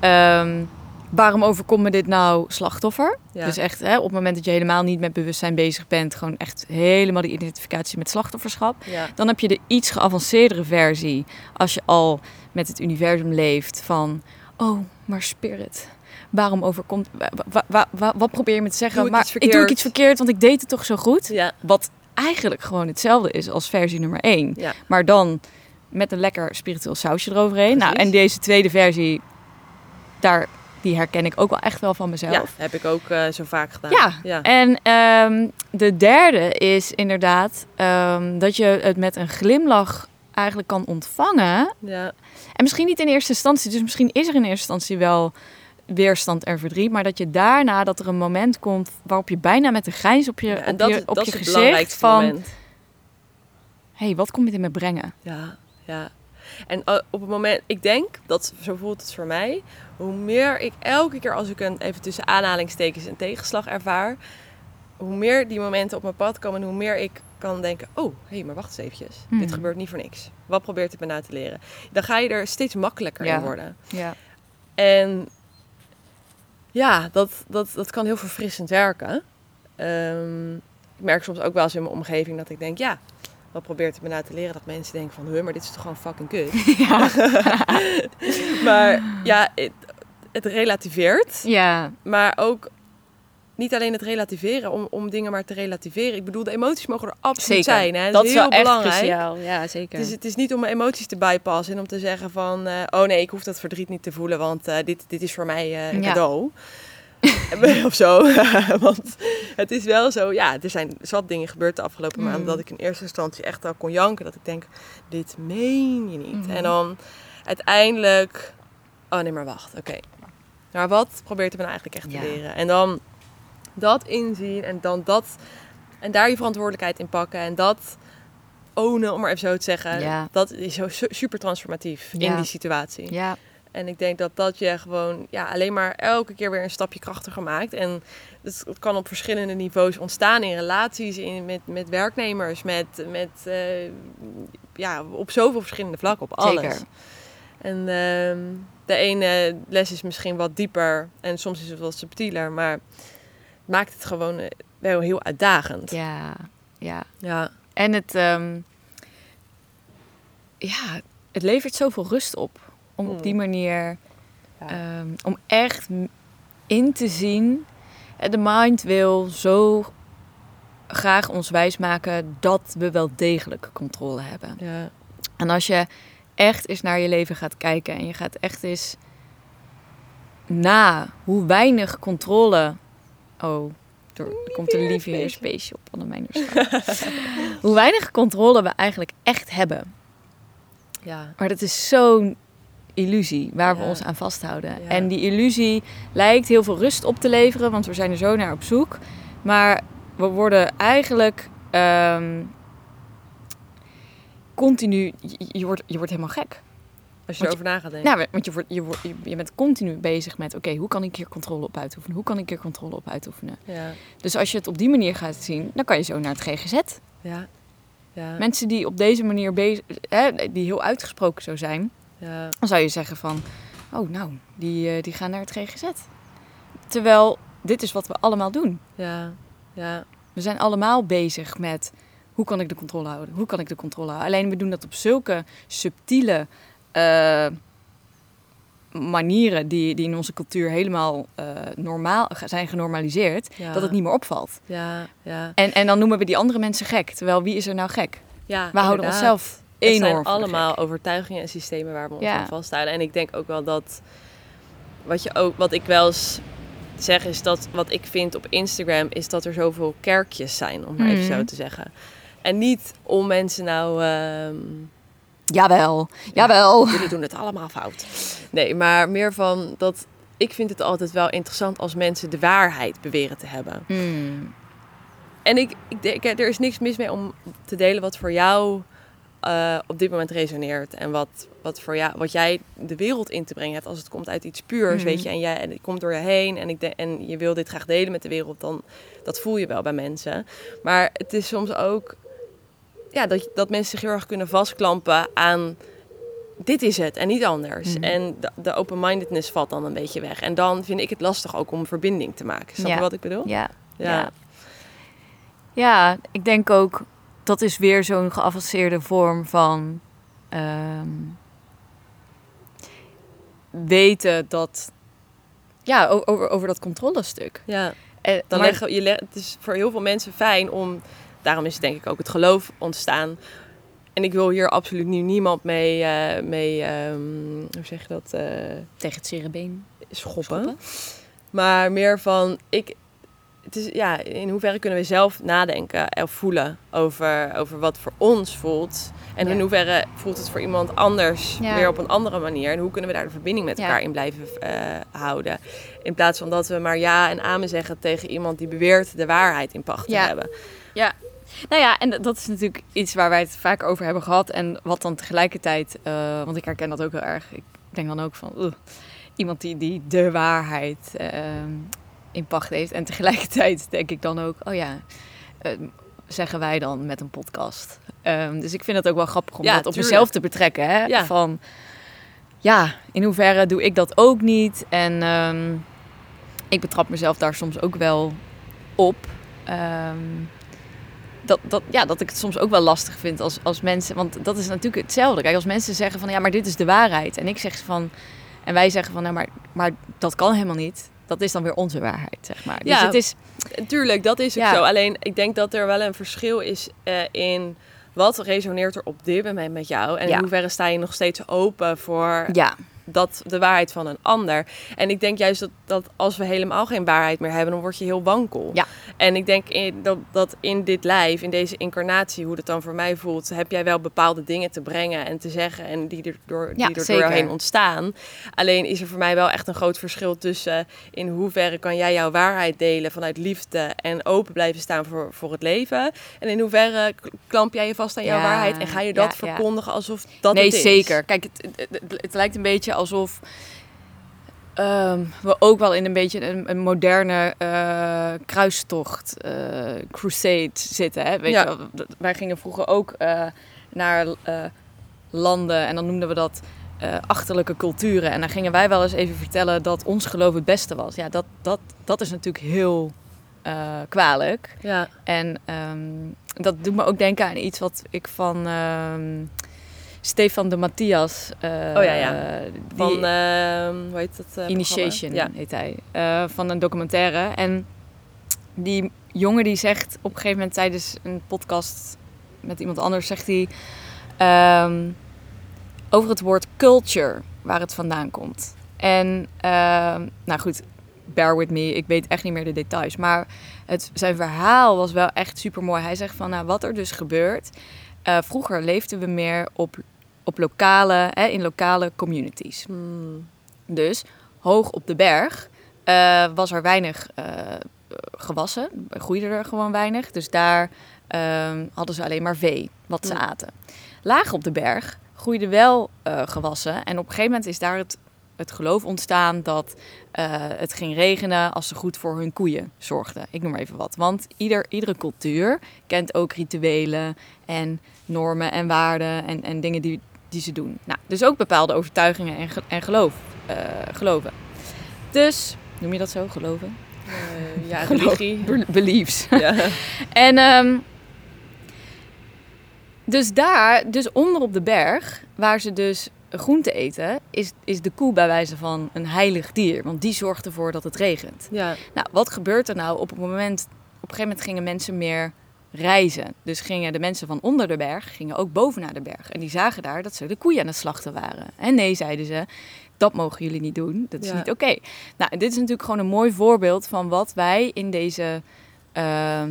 ehm, waarom overkomt me dit nou slachtoffer? Ja. Dus echt, hè, op het moment dat je helemaal niet met bewustzijn bezig bent... gewoon echt helemaal die identificatie met slachtofferschap. ja. Dan heb je de iets geavanceerdere versie als je al met het universum leeft van, oh, maar spirit, waarom overkomt, wa- wa- wa- wa- wat probeer je me te zeggen? Doe maar ik doe ik iets verkeerd, want ik deed het toch zo goed? ja. Wat eigenlijk gewoon hetzelfde is als versie nummer 1. Ja. Maar dan met een lekker spiritueel sausje eroverheen. Nou, en deze tweede versie, daar, die herken ik ook wel echt wel van mezelf. ja, heb ik ook eh, zo vaak gedaan. Ja, ja. En ehm, de derde is inderdaad ehm, dat je het met een glimlach eigenlijk kan ontvangen. ja. En misschien niet in eerste instantie, dus misschien is er in eerste instantie wel weerstand en verdriet, maar dat je daarna dat er een moment komt waarop je bijna met een grijns op je, Ja, en op dat, je, op dat je is het gezicht van, moment. hey, wat komt dit in me brengen? Ja, ja. En eh, op het moment, ik denk dat, zo voelt het voor mij, hoe meer ik elke keer als ik een, even tussen aanhalingstekens, een tegenslag ervaar, hoe meer die momenten op mijn pad komen en hoe meer ik kan denken, oh, hé, hey, maar wacht eens eventjes. Hmm. Dit gebeurt niet voor niks. Wat probeert het me nou te leren? Dan ga je er steeds makkelijker Ja. in worden. Ja. En ja, dat, dat, dat kan heel verfrissend werken. Ehm, ik merk soms ook wel eens in mijn omgeving dat ik denk, ja, wat probeert het me nou te leren? Dat mensen denken van, huh, maar dit is toch gewoon fucking kut. Ja. maar ja, het, het relativeert. ja. Maar ook niet alleen het relativeren, om, om dingen maar te relativeren. Ik bedoel, de emoties mogen er absoluut Zeker. zijn. Hè? Dat is is heel wel echt belangrijk. cruciaal. Ja, zeker. Het is, het is niet om mijn emoties te bypassen en om te zeggen van... eh, oh nee, ik hoef dat verdriet niet te voelen, want eh, dit, dit is voor mij eh, een Ja. cadeau. of zo. want het is wel zo, ja, er zijn zat dingen gebeurd de afgelopen Mm. maanden... dat ik in eerste instantie echt al kon janken. Dat ik denk, dit meen je niet. En dan uiteindelijk... Oh nee, maar wacht, oké. Maar wat probeert het me nou eigenlijk echt te leren? En dan dat inzien en dan dat... En daar je verantwoordelijkheid in pakken en dat ownen, om maar even zo te zeggen. Ja. Dat is zo su- super transformatief in die situatie. ja. En ik denk dat dat je gewoon ja, alleen maar elke keer weer een stapje krachtiger maakt. En het, kan op verschillende niveaus ontstaan in relaties, in, met, met werknemers, met, met eh, ja, op zoveel verschillende vlakken, op alles. Zeker. En ehm, de ene les is misschien wat dieper en soms is het wat subtieler, maar het maakt het gewoon eh, wel heel uitdagend. Ja. Ja. Ja, En het, ehm, ja, het levert zoveel rust op. Om op die manier, Ja. ehm, om echt in te zien. eh, De mind wil zo graag ons wijsmaken dat we wel degelijk controle hebben. ja, En als je echt eens naar je leven gaat kijken en je gaat echt eens na hoe weinig controle. Oh, er er komt een lieve space op onder mijn Hoe weinig controle we eigenlijk echt hebben. ja. Maar dat is zo'n illusie waar we ons aan vasthouden. Ja. En die illusie lijkt heel veel rust op te leveren, want we zijn er zo naar op zoek. Maar we worden eigenlijk ehm, continu. Je, je wordt, je wordt helemaal gek. Als je Want erover na gaat denken. Nou, want je, wordt, je, wordt, je- je bent continu bezig met: oké, hoe kan ik hier controle op uitoefenen? Hoe kan ik hier controle op uitoefenen? ja, Dus als je het op die manier gaat zien, dan kan je zo naar het GGZ. ja. Ja. Mensen die op deze manier bezig, hè, die heel uitgesproken zo zijn, ja. dan zou je zeggen van, oh nou, die, eh, die gaan naar het GGZ. Terwijl dit is wat we allemaal doen. Ja. Ja. We zijn allemaal bezig met hoe kan ik de controle houden? Hoe kan ik de controle houden? Alleen we doen dat op zulke subtiele eh, manieren die, die in onze cultuur helemaal eh, normaal zijn genormaliseerd, Ja. dat het niet meer opvalt. Ja. Ja. En, en dan noemen we die andere mensen gek. Terwijl wie is er nou gek? ja We houden inderdaad. onszelf Het enorm zijn allemaal overtuigingen en systemen waar we ons aan vasthouden. En ik denk ook wel dat wat je ook, wat ik wel eens zeg, is dat wat ik vind op Instagram is dat er zoveel kerkjes zijn, om maar even Mhm. zo te zeggen. En niet om mensen nou. ehm, Jawel, jawel. jullie doen het allemaal fout. Nee, maar meer van dat. Ik vind het altijd wel interessant als mensen de waarheid beweren te hebben. Hmm. En ik, ik denk, er is niks mis mee om te delen wat voor jou eh, op dit moment resoneert. En wat, wat, voor jou, wat jij de wereld in te brengen hebt. Als het komt uit iets puurs, Mhm. weet je. En, jij, en het komt door je heen. En, ik de, en je wil dit graag delen met de wereld. Dan dat voel je wel bij mensen. Maar het is soms ook ja, dat, dat mensen zich heel erg kunnen vastklampen aan... Dit is het en niet anders. Mhm. En de, de open-mindedness valt dan een beetje weg. En dan vind ik het lastig ook om verbinding te maken. Snap Ja. je wat ik bedoel? Ja, Ja. ja. Ja, ik denk ook dat is weer zo'n geavanceerde vorm van ehm, weten dat ja over, over dat controlestuk. ja. Eh, Dan maar- leggen, je leg, het is voor heel veel mensen fijn om, daarom is denk ik ook het geloof ontstaan. En ik wil hier absoluut nu niemand mee, eh, mee ehm, hoe zeg je dat, eh, tegen het cerebeen schoppen. schoppen. Maar meer van, ik, het is, ja, in hoeverre kunnen we zelf nadenken of voelen over, over wat voor ons voelt. En Ja. in hoeverre voelt het voor iemand anders Ja. weer op een andere manier. En hoe kunnen we daar de verbinding met Ja. elkaar in blijven eh, houden. In plaats van dat we maar ja en amen zeggen tegen iemand die beweert de waarheid in pacht te Ja. hebben. Nou ja, en dat is natuurlijk iets waar wij het vaak over hebben gehad. En wat dan tegelijkertijd, eh, want ik herken dat ook heel erg. Ik denk dan ook van iemand die, die de waarheid ehm, in pacht heeft. En tegelijkertijd denk ik dan ook, oh ja, eh, zeggen wij dan met een podcast. Ehm, dus ik vind het ook wel grappig om Ja, dat op tuurlijk. mezelf te betrekken. Hè? Ja. Van ja, in hoeverre doe ik dat ook niet? En ehm, ik betrap mezelf daar soms ook wel op. Ehm, dat, dat, ja, dat ik het soms ook wel lastig vind als, als mensen. Want dat is natuurlijk hetzelfde. Kijk, als mensen zeggen van ja, maar dit is de waarheid. En ik zeg van. En wij zeggen van nou, maar, maar dat kan helemaal niet. Dat is dan weer onze waarheid, zeg maar. Dus Ja. het is. Tuurlijk, dat is ook Ja. zo. Alleen ik denk dat er wel een verschil is eh, in wat resoneert er op dit moment met jou. En Ja. in hoeverre sta je nog steeds open voor Ja, dat de waarheid van een ander. En ik denk juist dat, dat als we helemaal geen waarheid meer hebben, dan word je heel wankel. Ja. En ik denk in, dat, dat in dit lijf, in deze incarnatie, hoe dat dan voor mij voelt, heb jij wel bepaalde dingen te brengen en te zeggen en die er door, Ja, die er doorheen ontstaan. Alleen is er voor mij wel echt een groot verschil tussen in hoeverre kan jij jouw waarheid delen vanuit liefde en open blijven staan voor, voor het leven. En in hoeverre klamp jij je vast aan jouw Ja, waarheid en ga je dat verkondigen alsof dat nee, het is. zeker. Kijk, het, het, het- het lijkt een beetje alsof ehm, we ook wel in een beetje een, een moderne eh, kruistocht, eh, crusade zitten. Hè? Weet Ja. je wel, wij gingen vroeger ook eh, naar landen en dan noemden we dat achterlijke culturen. En dan gingen wij wel eens even vertellen dat ons geloof het beste was. Ja, dat, dat, dat is natuurlijk heel kwalijk. Ja. En ehm, dat doet me ook denken aan iets wat ik van ehm, Stefan de Matthias. eh, Oh ja, ja. Van, ehm hoe heet dat? eh, Initiation heet hij. eh, van een documentaire. En die jongen die zegt op een gegeven moment tijdens een podcast met iemand anders, zegt hij ehm, over het woord culture, waar het vandaan komt. En ehm, nou goed, bear with me, ik weet echt niet meer de details. Maar het, zijn verhaal was wel echt super mooi. Hij zegt van nou, wat er dus gebeurt. Eh, vroeger leefden we meer op, op lokale, hè, in lokale communities. Hmm. Dus hoog op de berg eh, was er weinig eh, gewassen, groeide er gewoon weinig. Dus daar ehm, hadden ze alleen maar vee, wat ze Ja. aten. Laag op de berg groeide wel gewassen. En op een gegeven moment is daar het het geloof ontstaan dat eh, het ging regenen als ze goed voor hun koeien zorgden. Ik noem maar even wat. Want ieder, iedere cultuur kent ook rituelen en normen en waarden en, en dingen die, die ze doen. Nou, dus ook bepaalde overtuigingen en, ge- en geloof, eh, geloven. Dus, noem je dat zo, geloven? Eh, ja, religie. Be- Beliefs. Ja. En ehm, dus daar, dus onder op de berg, waar ze dus groente eten, is, is de koe bij wijze van een heilig dier. Want die zorgt ervoor dat het regent. ja. Nou, wat gebeurt er nou op het moment... Op een gegeven moment gingen mensen meer reizen. Dus gingen de mensen van onder de berg gingen ook boven naar de berg. En die zagen daar dat ze de koeien aan het slachten waren. En nee, zeiden ze, dat mogen jullie niet doen. Dat is Ja. niet oké. Nou, dit is natuurlijk gewoon een mooi voorbeeld van wat wij in deze eh,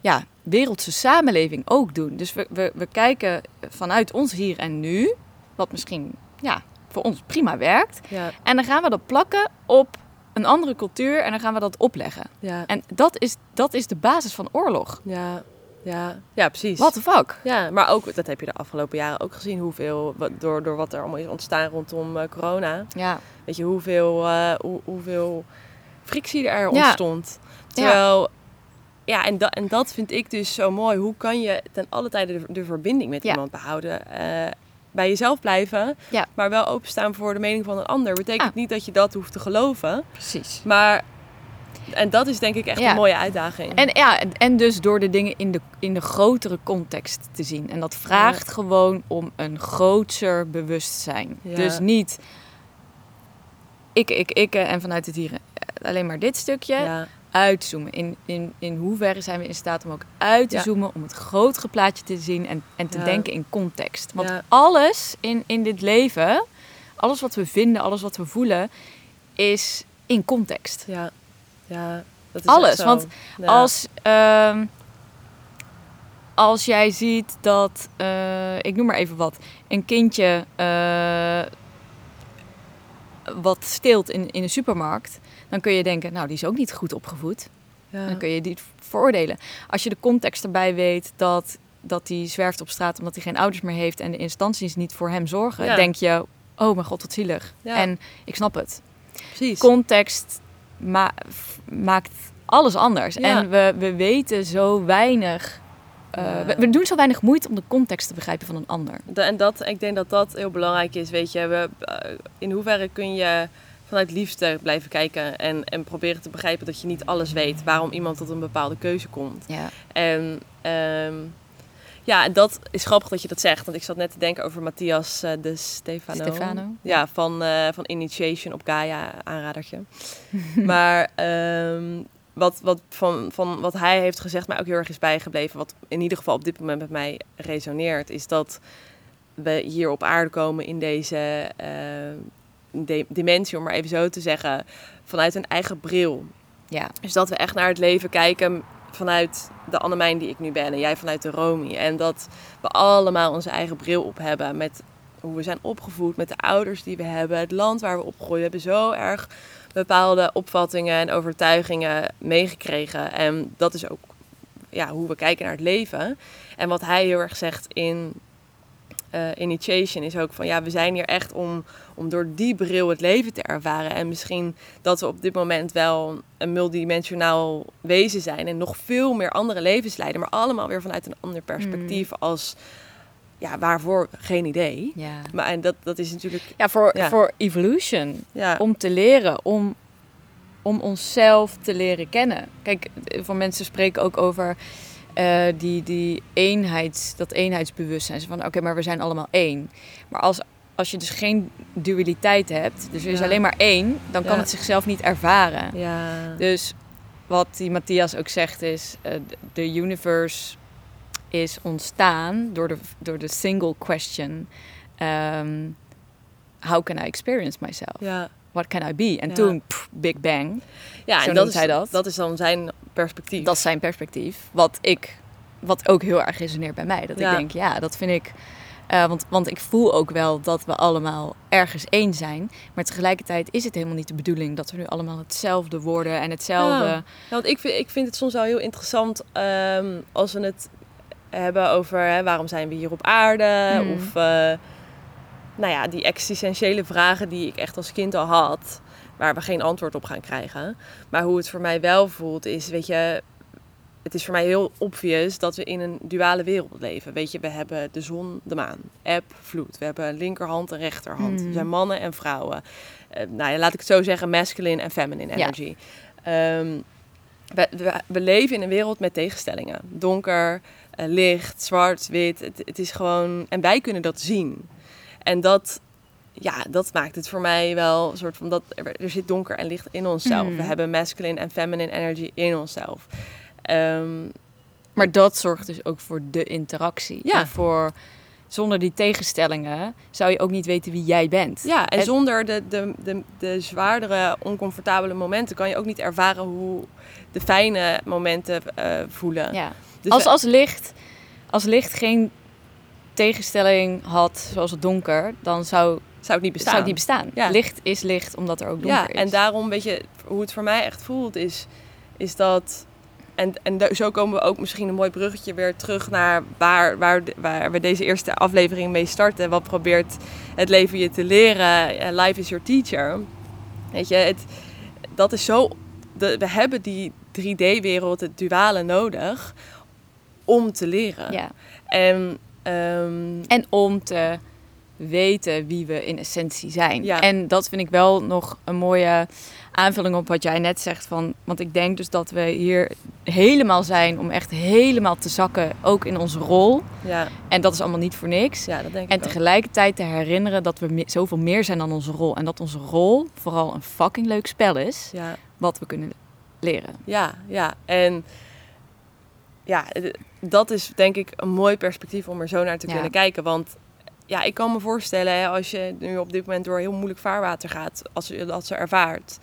ja, wereldse samenleving ook doen. Dus we, we, we kijken vanuit ons hier en nu, wat misschien ja, voor ons prima werkt. Ja. En dan gaan we dat plakken op een andere cultuur en dan gaan we dat opleggen. Ja. En dat is, dat is de basis van oorlog. Ja. Ja. ja, precies. What the fuck? Ja, maar ook, dat heb je de afgelopen jaren ook gezien, hoeveel, door, door wat er allemaal is ontstaan rondom eh, corona. Ja, Weet je, hoeveel, eh, hoe, hoeveel frictie er Ja. ontstond. Terwijl, ja, en, dat en dat vind ik dus zo mooi. Hoe kan je ten alle tijde de, de verbinding met iemand behouden? Eh, bij jezelf blijven, Ja. maar wel openstaan voor de mening van een ander. Betekent Ah. niet dat je dat hoeft te geloven, precies. maar... En dat is denk ik echt Ja. een mooie uitdaging. En, ja, en- dus door de dingen in de, in de grotere context te zien. En dat vraagt gewoon om een grootser bewustzijn. Ja. Dus niet ik, ik, ik eh, en vanuit het hier eh, alleen maar dit stukje. Uitzoomen. In, in, in hoeverre zijn we in staat om ook uit te Ja. zoomen, om het grotere plaatje te zien en, en te Ja. denken in context. Want Ja. alles in, in dit leven, alles wat we vinden, alles wat we voelen, is in context. ja, ja. Dat is Alles, zo. want. Als, ehm, als jij ziet dat, eh, ik noem maar even wat, een kindje eh, wat steelt in, in een supermarkt, dan kun je denken, nou die is ook niet goed opgevoed. Ja. Dan kun je die veroordelen. Als je de context erbij weet dat, dat die zwerft op straat omdat hij geen ouders meer heeft en de instanties niet voor hem zorgen, Ja. denk je, oh mijn god wat zielig. Ja. En ik snap het Precies. context ma- maakt alles anders. En we, we weten zo weinig. eh, we, we doen zo weinig moeite om de context te begrijpen van een ander. Da- En dat, ik denk dat dat heel belangrijk is. Weet je, we, eh, in hoeverre kun je vanuit liefde blijven kijken en, en proberen te begrijpen dat je niet alles weet waarom iemand tot een bepaalde keuze komt. Ja. En ehm, ja, dat is grappig dat je dat zegt. Want ik zat net te denken over Matthias eh, de Stefano. Stefano. Ja, van, eh, van Initiation op Gaia, aanradertje. maar ehm, wat, wat, van, van wat hij heeft gezegd mij ook heel erg is bijgebleven... wat in ieder geval op dit moment met mij resoneert... is dat we hier op aarde komen in deze eh, de- dimensie, om maar even zo te zeggen... vanuit een eigen bril. Ja. Dus dat we echt naar het leven kijken vanuit de Annemijn die ik nu ben en jij vanuit de Romy. En dat we allemaal onze eigen bril op hebben met hoe we zijn opgevoed, met de ouders die we hebben, het land waar we opgroeien. We hebben zo erg bepaalde opvattingen en overtuigingen meegekregen. En dat is ook ja, hoe we kijken naar het leven. En wat hij heel erg zegt in eh, Initiation is ook van ja, we zijn hier echt om, om door die bril het leven te ervaren. En misschien dat we op dit moment wel een multidimensionaal wezen zijn en nog veel meer andere levens leiden, maar allemaal weer vanuit een ander perspectief als ja, waarvoor geen idee. Ja, Maar en dat, dat is natuurlijk ja, voor, Ja. voor evolution. ja, Om te leren, om, om onszelf te leren kennen. Kijk, voor mensen spreken ook over eh, die, die eenheids, dat eenheidsbewustzijn. Van oké, maar we zijn allemaal één. Maar als, als je dus geen dualiteit hebt, dus er is Ja. alleen maar één, dan kan Ja. het zichzelf niet ervaren. ja, Dus wat die Matthias ook zegt is, eh, de universe is ontstaan door de, door de single question, ehm, how can I experience myself? ja. What can I be? En Ja. toen, pff, Big Bang. ja Zo en dat is, hij dat. dat is dan zijn perspectief. Dat is zijn perspectief. Wat ik, wat ook heel erg resoneert bij mij. Dat Ja. ik denk, ja, dat vind ik. Eh, want, want ik voel ook wel dat we allemaal ergens één zijn. Maar tegelijkertijd is het helemaal niet de bedoeling dat we nu allemaal hetzelfde worden en hetzelfde. Ja. Want ik vind, ik vind het soms wel heel interessant ehm, als we het hebben over hè, waarom zijn we hier op aarde. Hmm. Of eh, nou ja, die existentiële vragen die ik echt als kind al had, waar we geen antwoord op gaan krijgen. Maar hoe het voor mij wel voelt is, weet je, het is voor mij heel obvious dat we in een duale wereld leven. Weet je, we hebben de zon, de maan, eb, vloed. We hebben linkerhand en rechterhand. Mm. We zijn mannen en vrouwen. Eh, nou ja, laat ik het zo zeggen, masculine en feminine Ja. energy. Ehm, we, we, we leven in een wereld met tegenstellingen. Donker, eh, licht, zwart, wit. Het, het is gewoon... En wij kunnen dat zien. En dat, ja, dat maakt het voor mij wel een soort van... Dat, er, er zit donker en licht in onszelf. Mm. We hebben masculine en feminine energy in onszelf. Ehm, Maar dat zorgt dus ook voor de interactie. Ja. En voor, zonder die tegenstellingen zou je ook niet weten wie jij bent. ja, en En- zonder de, de, de, de zwaardere, oncomfortabele momenten... kan je ook niet ervaren hoe de fijne momenten eh, voelen. Ja. Dus als, als, licht, als licht geen tegenstelling had, zoals het donker, dan zou, zou het niet bestaan. zou het niet bestaan. Ja. Licht is licht, omdat er ook donker Ja, is. en daarom, weet je, hoe het voor mij echt voelt, is, is dat. En, en zo komen we ook misschien een mooi bruggetje weer terug naar waar, waar, waar we deze eerste aflevering mee starten. Wat probeert het leven je te leren? Eh, Life is your teacher. Weet je, het, dat is zo. De, we hebben die 3D-wereld, het duale nodig om te leren. ja. En ehm, En om te weten wie we in essentie zijn. Ja. En dat vind ik wel nog een mooie aanvulling op wat jij net zegt. Van, want ik denk dus dat we hier helemaal zijn om echt helemaal te zakken, ook in onze rol. ja, En dat is allemaal niet voor niks. ja, dat denk En ik ook. tegelijkertijd te herinneren dat we me- zoveel meer zijn dan onze rol. En dat onze rol vooral een fucking leuk spel is, Ja. wat we kunnen leren. Ja, ja. En ja, dat is denk ik een mooi perspectief om er zo naar te kunnen kijken. Want ja, ik kan me voorstellen, hè, als je nu op dit moment door heel moeilijk vaarwater gaat, als je dat ze ervaart.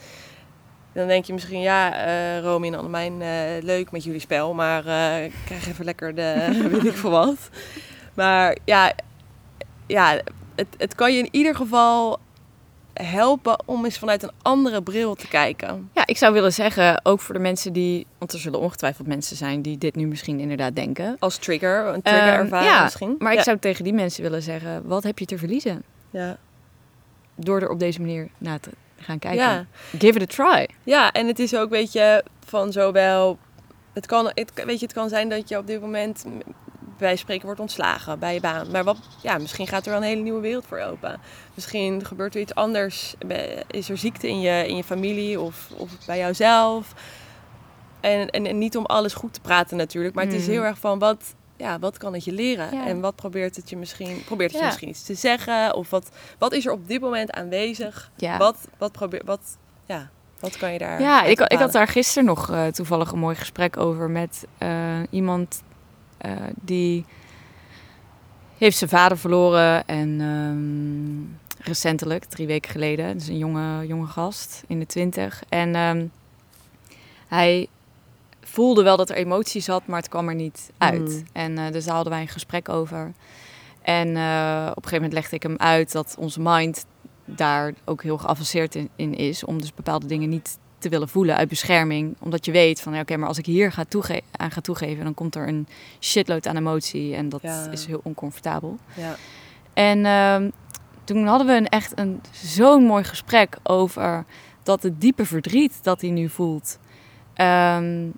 Dan denk je misschien, ja, eh Romy en Annemijn, eh, leuk met jullie spel, maar eh, ik krijg even lekker de weet ik veel wat. Maar ja, ja het, het kan je in ieder geval helpen om eens vanuit een andere bril te kijken. Ja, ik zou willen zeggen, ook voor de mensen die, want er zullen ongetwijfeld mensen zijn die dit nu misschien inderdaad denken. Als trigger, een trigger Ehm, ervaren ja, misschien. Maar ik zou tegen die mensen willen zeggen, wat heb je te verliezen? Ja. Door er op deze manier naar te gaan kijken. Ja. Give it a try. ja, en het is ook, weet je, van zowel... Het kan, het, weet je, het kan zijn dat je op dit moment bij spreken wordt ontslagen bij je baan. Maar wat, ja, misschien gaat er wel een hele nieuwe wereld voor open. Misschien gebeurt er iets anders. Is er ziekte in je, in je familie of, of bij jouzelf. En, en, en niet om alles goed te praten natuurlijk. Maar het is Mhm. heel erg van wat, ja, wat kan het je leren? Ja. En wat probeert het je misschien, probeert het je misschien iets te zeggen? Of wat, wat is er op dit moment aanwezig? Ja. Wat, wat, probeer, wat, ja, wat kan je daar Ja, ik, ik had daar gisteren nog eh, toevallig een mooi gesprek over met eh, iemand die heeft zijn vader verloren en ehm, recentelijk, drie weken geleden, dus een jonge, jonge gast in de twintig. En ehm, hij voelde wel dat er emotie zat, maar het kwam er niet uit. Mm. En eh, dus daar hadden wij een gesprek over. En eh, op een gegeven moment legde ik hem uit dat onze mind daar ook heel geavanceerd in, in is. Om dus bepaalde dingen niet te willen voelen uit bescherming. Omdat je weet van, ja, oké, maar als ik hier ga toege aan ga toegeven... dan komt er een shitload aan emotie en dat Ja. is heel oncomfortabel. Ja. En ehm, toen hadden we een, echt een, zo'n mooi gesprek over dat het diepe verdriet dat hij nu voelt... ehm,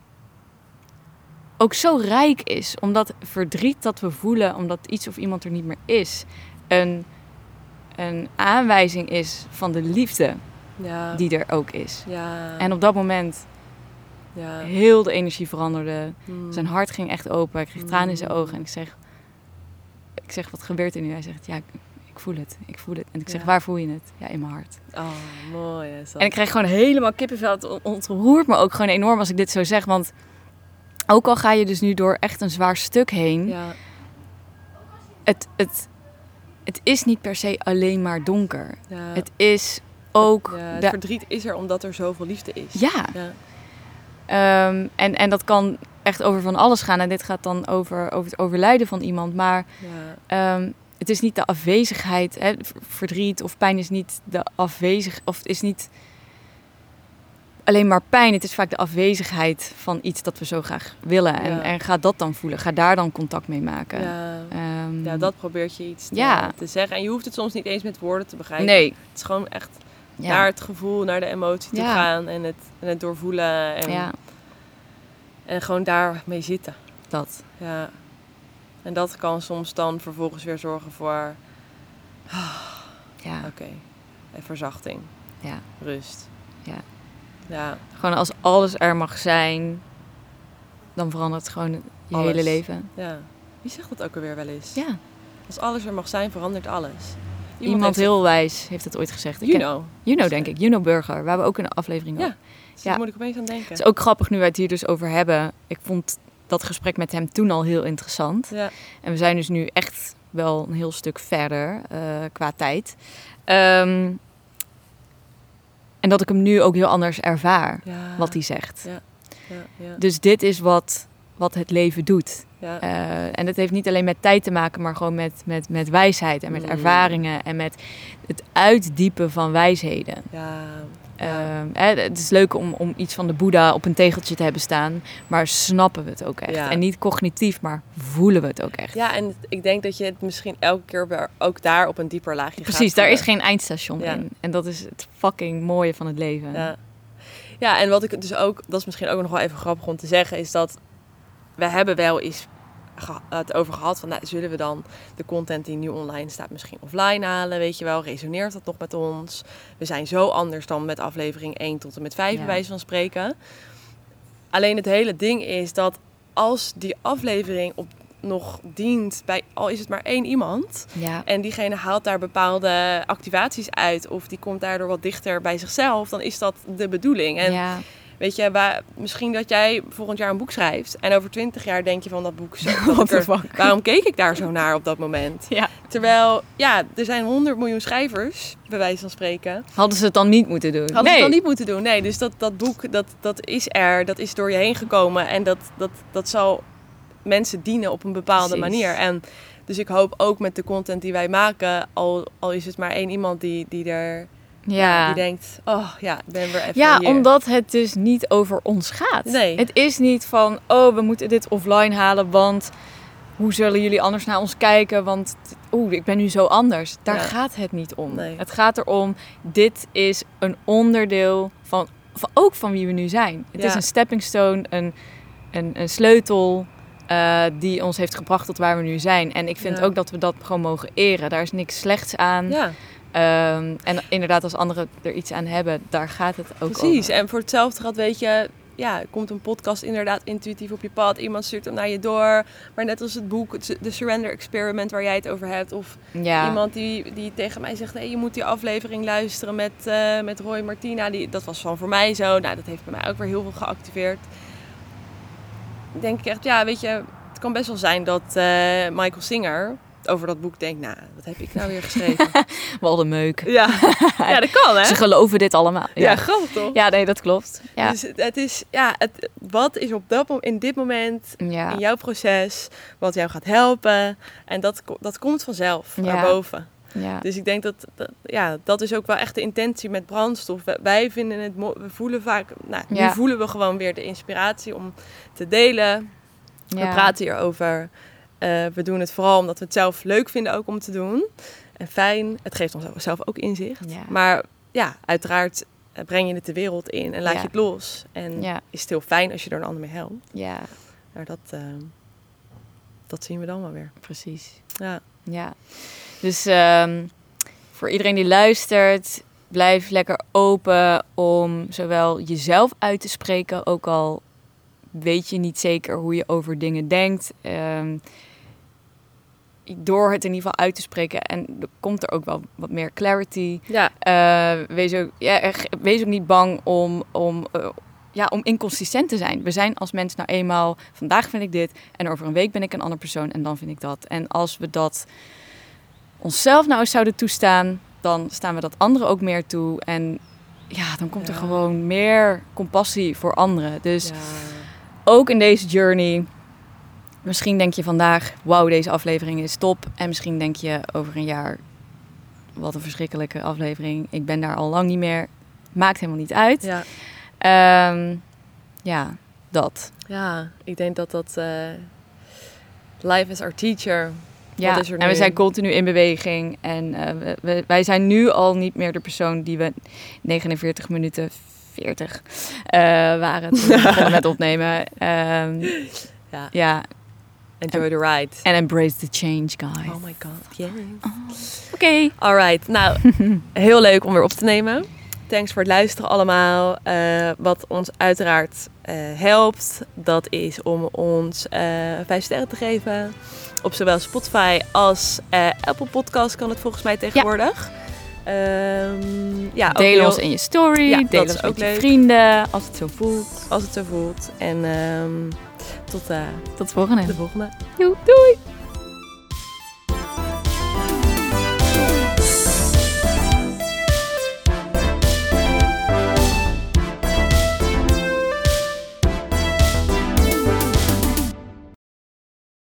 ook zo rijk is. Omdat verdriet dat we voelen, omdat iets of iemand er niet meer is... een, een aanwijzing is van de liefde Ja. die er ook is. ja. En op dat moment ja. heel de energie veranderde. Hmm. Zijn hart ging echt open. Hij kreeg tranen in zijn Mm. ogen. En ik zeg, ik zeg, wat gebeurt er nu? Hij zegt, ja, ik, ik voel het. Ik voel het. En ik zeg, Ja. waar voel je het? Ja, in mijn hart. Oh, mooi is. En ik krijg gewoon helemaal kippenvel. Het on- ontroert me ook gewoon enorm als ik dit zo zeg. Want ook al ga je dus nu door echt een zwaar stuk heen. Ja. Het, het, het is niet per se alleen maar donker. Ja. Het is ook... ja, het de- verdriet is er omdat er zoveel liefde is. ja, Ja. Ehm, en, en dat kan echt over van alles gaan. En dit gaat dan over, over het overlijden van iemand. Maar Ja. ehm, het is niet de afwezigheid. Hè? Verdriet of pijn is niet de afwezig. Of het is niet alleen maar pijn. Het is vaak de afwezigheid van iets dat we zo graag willen. En, Ja. en ga dat dan voelen. Ga daar dan contact mee maken. Ja. Ehm, Ja, dat probeert je iets te, Ja. te zeggen. En je hoeft het soms niet eens met woorden te begrijpen. Nee. Het is gewoon echt Ja. naar het gevoel, naar de emotie Ja. gaan en het, en het doorvoelen. En, ja, en gewoon daarmee zitten. dat. Ja. En dat kan soms dan vervolgens weer zorgen voor, Ja, oké, en verzachting, ja. rust. Ja. Ja, Gewoon als alles er mag zijn, dan verandert gewoon je Alles. hele leven. ja. Wie zegt dat ook alweer wel eens? Ja, Als alles er mag zijn, verandert alles. Iemand, heel wijs heeft het ooit gezegd. Ik You ken- know. Juno, denk ik. Juno Burger, waar we ook een aflevering Ja. Dus Ja. Daar moet ik opeens aan denken. Het is ook grappig nu wij het hier dus over hebben. Ik vond dat gesprek met hem toen al heel interessant. Ja. En we zijn dus nu echt wel een heel stuk verder eh, qua tijd. Ehm, en dat ik hem nu ook heel anders ervaar, Ja. wat hij zegt. Ja. Ja, ja, Dus dit is wat, wat het leven doet. ja. Eh, en het heeft niet alleen met tijd te maken, maar gewoon met, met, met wijsheid en met Mm. ervaringen en met het uitdiepen van wijsheden. ja. Ehm, hè, het is leuk om, om iets van de Boeddha op een tegeltje te hebben staan, maar snappen we het ook echt? Ja. En niet cognitief, maar voelen we het ook echt? Ja, en ik denk dat je het misschien elke keer weer ook daar op een dieper laagje gaat Precies, daar is geen eindstation in. En dat is het fucking mooie van het leven. Ja. ja, en wat ik dus ook, dat is misschien ook nog wel even grappig om te zeggen, is dat we hebben wel eens het over gehad van, nou, zullen we dan de content die nu online staat misschien offline halen, weet je wel, resoneert dat nog met ons? We zijn zo anders dan met aflevering 1 tot en met 5 Ja. bij wijze van spreken. Alleen het hele ding is dat als die aflevering op nog dient bij, al is het maar één iemand, Ja. en diegene haalt daar bepaalde activaties uit of die komt daardoor wat dichter bij zichzelf, dan is dat de bedoeling. En ja. Weet je, waar, misschien dat jij volgend jaar een boek schrijft en over twintig jaar denk je van dat boek zo. er- waarom keek ik daar zo naar op dat moment? Ja. Terwijl, ja, er zijn 100 miljoen schrijvers, bij wijze van spreken. Hadden ze het dan niet moeten doen? Hadden nee. ze het dan niet moeten doen. Nee, dus dat, dat boek, dat, dat is er, dat is door je heen gekomen en dat, dat, dat zal mensen dienen op een bepaalde Precies. manier. En dus ik hoop ook met de content die wij maken, al, al is het maar één iemand die, die er Ja. die denkt, oh ja, ik ben weer even Ja, hier. omdat het dus niet over ons gaat. Nee. Het is niet van, oh, we moeten dit offline halen, want hoe zullen jullie anders naar ons kijken? Want, oeh, ik ben nu zo anders. Daar Ja. gaat het niet om. Nee. Het gaat erom, dit is een onderdeel van, van ook van wie we nu zijn. Het Ja. is een stepping stone, een, een, een sleutel eh, die ons heeft gebracht tot waar we nu zijn. En ik vind Ja. ook dat we dat gewoon mogen eren. Daar is niks slechts aan. Ja, Ehm, en inderdaad, als anderen er iets aan hebben, daar gaat het ook precies. over. En voor hetzelfde gaat, weet je, ja, komt een podcast inderdaad intuïtief op je pad. Iemand stuurt hem naar je door. Maar net als het boek, de Surrender Experiment waar jij het over hebt. Of Ja. iemand die, die tegen mij zegt, nee, je moet die aflevering luisteren met, eh, met Roy Martina. Die, dat was van voor mij zo. Nou, dat heeft bij mij ook weer heel veel geactiveerd. Denk ik echt, ja, weet je, het kan best wel zijn dat eh, Michael Singer over dat boek denkt, nou, wat heb ik nou weer geschreven? Wel de meuk. ja. ja, dat kan hè? Ze geloven dit allemaal. Ja, Ja, grappig toch? ja nee, dat klopt. Ja. Dus het- is, ja, het, wat is op dat, in dit moment, ja. in jouw proces, wat jou gaat helpen. En dat, dat komt vanzelf naar boven. ja. Dus ik denk dat, dat, ja, dat is ook wel echt de intentie met brandstof. Wij- vinden het, we voelen vaak, nou, Ja. nu voelen we gewoon weer de inspiratie om te delen. We praten hierover. Eh we doen het vooral omdat we het zelf leuk vinden ook om te doen. En fijn. Het geeft ons zelf ook inzicht. Ja. Maar ja, uiteraard eh, breng je het de wereld in en laat Ja. je het los. En Ja. is het heel fijn als je er een ander mee helpt. ja, Maar dat, eh, dat zien we dan wel weer. precies. Ja, Ja. Dus ehm, voor iedereen die luistert, blijf lekker open om zowel jezelf uit te spreken, ook al weet je niet zeker hoe je over dingen denkt. Ehm, door het in ieder geval uit te spreken en er komt er ook wel wat meer clarity. ja, Eh, wees, ook, ja, wees ook niet bang om, om, eh, ja, om inconsistent te zijn. We zijn als mens nou eenmaal, vandaag vind ik dit en over een week ben ik een ander persoon en dan vind ik dat. En als we dat onszelf nou eens zouden toestaan, dan staan we dat anderen ook meer toe. En ja, dan komt er gewoon meer compassie voor anderen. Dus ja. ook in deze journey. Misschien denk je vandaag, wauw, deze aflevering is top. En misschien denk je over een jaar, wat een verschrikkelijke aflevering. Ik ben daar al lang niet meer. Maakt helemaal niet uit. ja. Ehm, ja dat. Ja, ik denk dat dat... eh, life is our teacher. Ja, en we nu? zijn continu in beweging. En eh, we- wij zijn nu al niet meer de persoon die we 49 minuten 40 eh, waren toen we met opnemen. Ehm, Ja. ja, Enjoy the ride. en embrace the change, guys. Oh my god, yeah. Oké. Alright, nou, heel leuk om weer op te nemen. Thanks voor het luisteren allemaal. Eh, wat ons uiteraard eh, helpt, dat is om ons eh vijf sterren te geven. Op zowel Spotify als Apple Podcast kan het volgens mij tegenwoordig. Ehm, ja, Deel heel- ons in je story. Ja, deel ons met je leuk. vrienden, als het zo voelt. als het zo voelt. En ehm, tot eh, Tot de volgende. de volgende. Doei.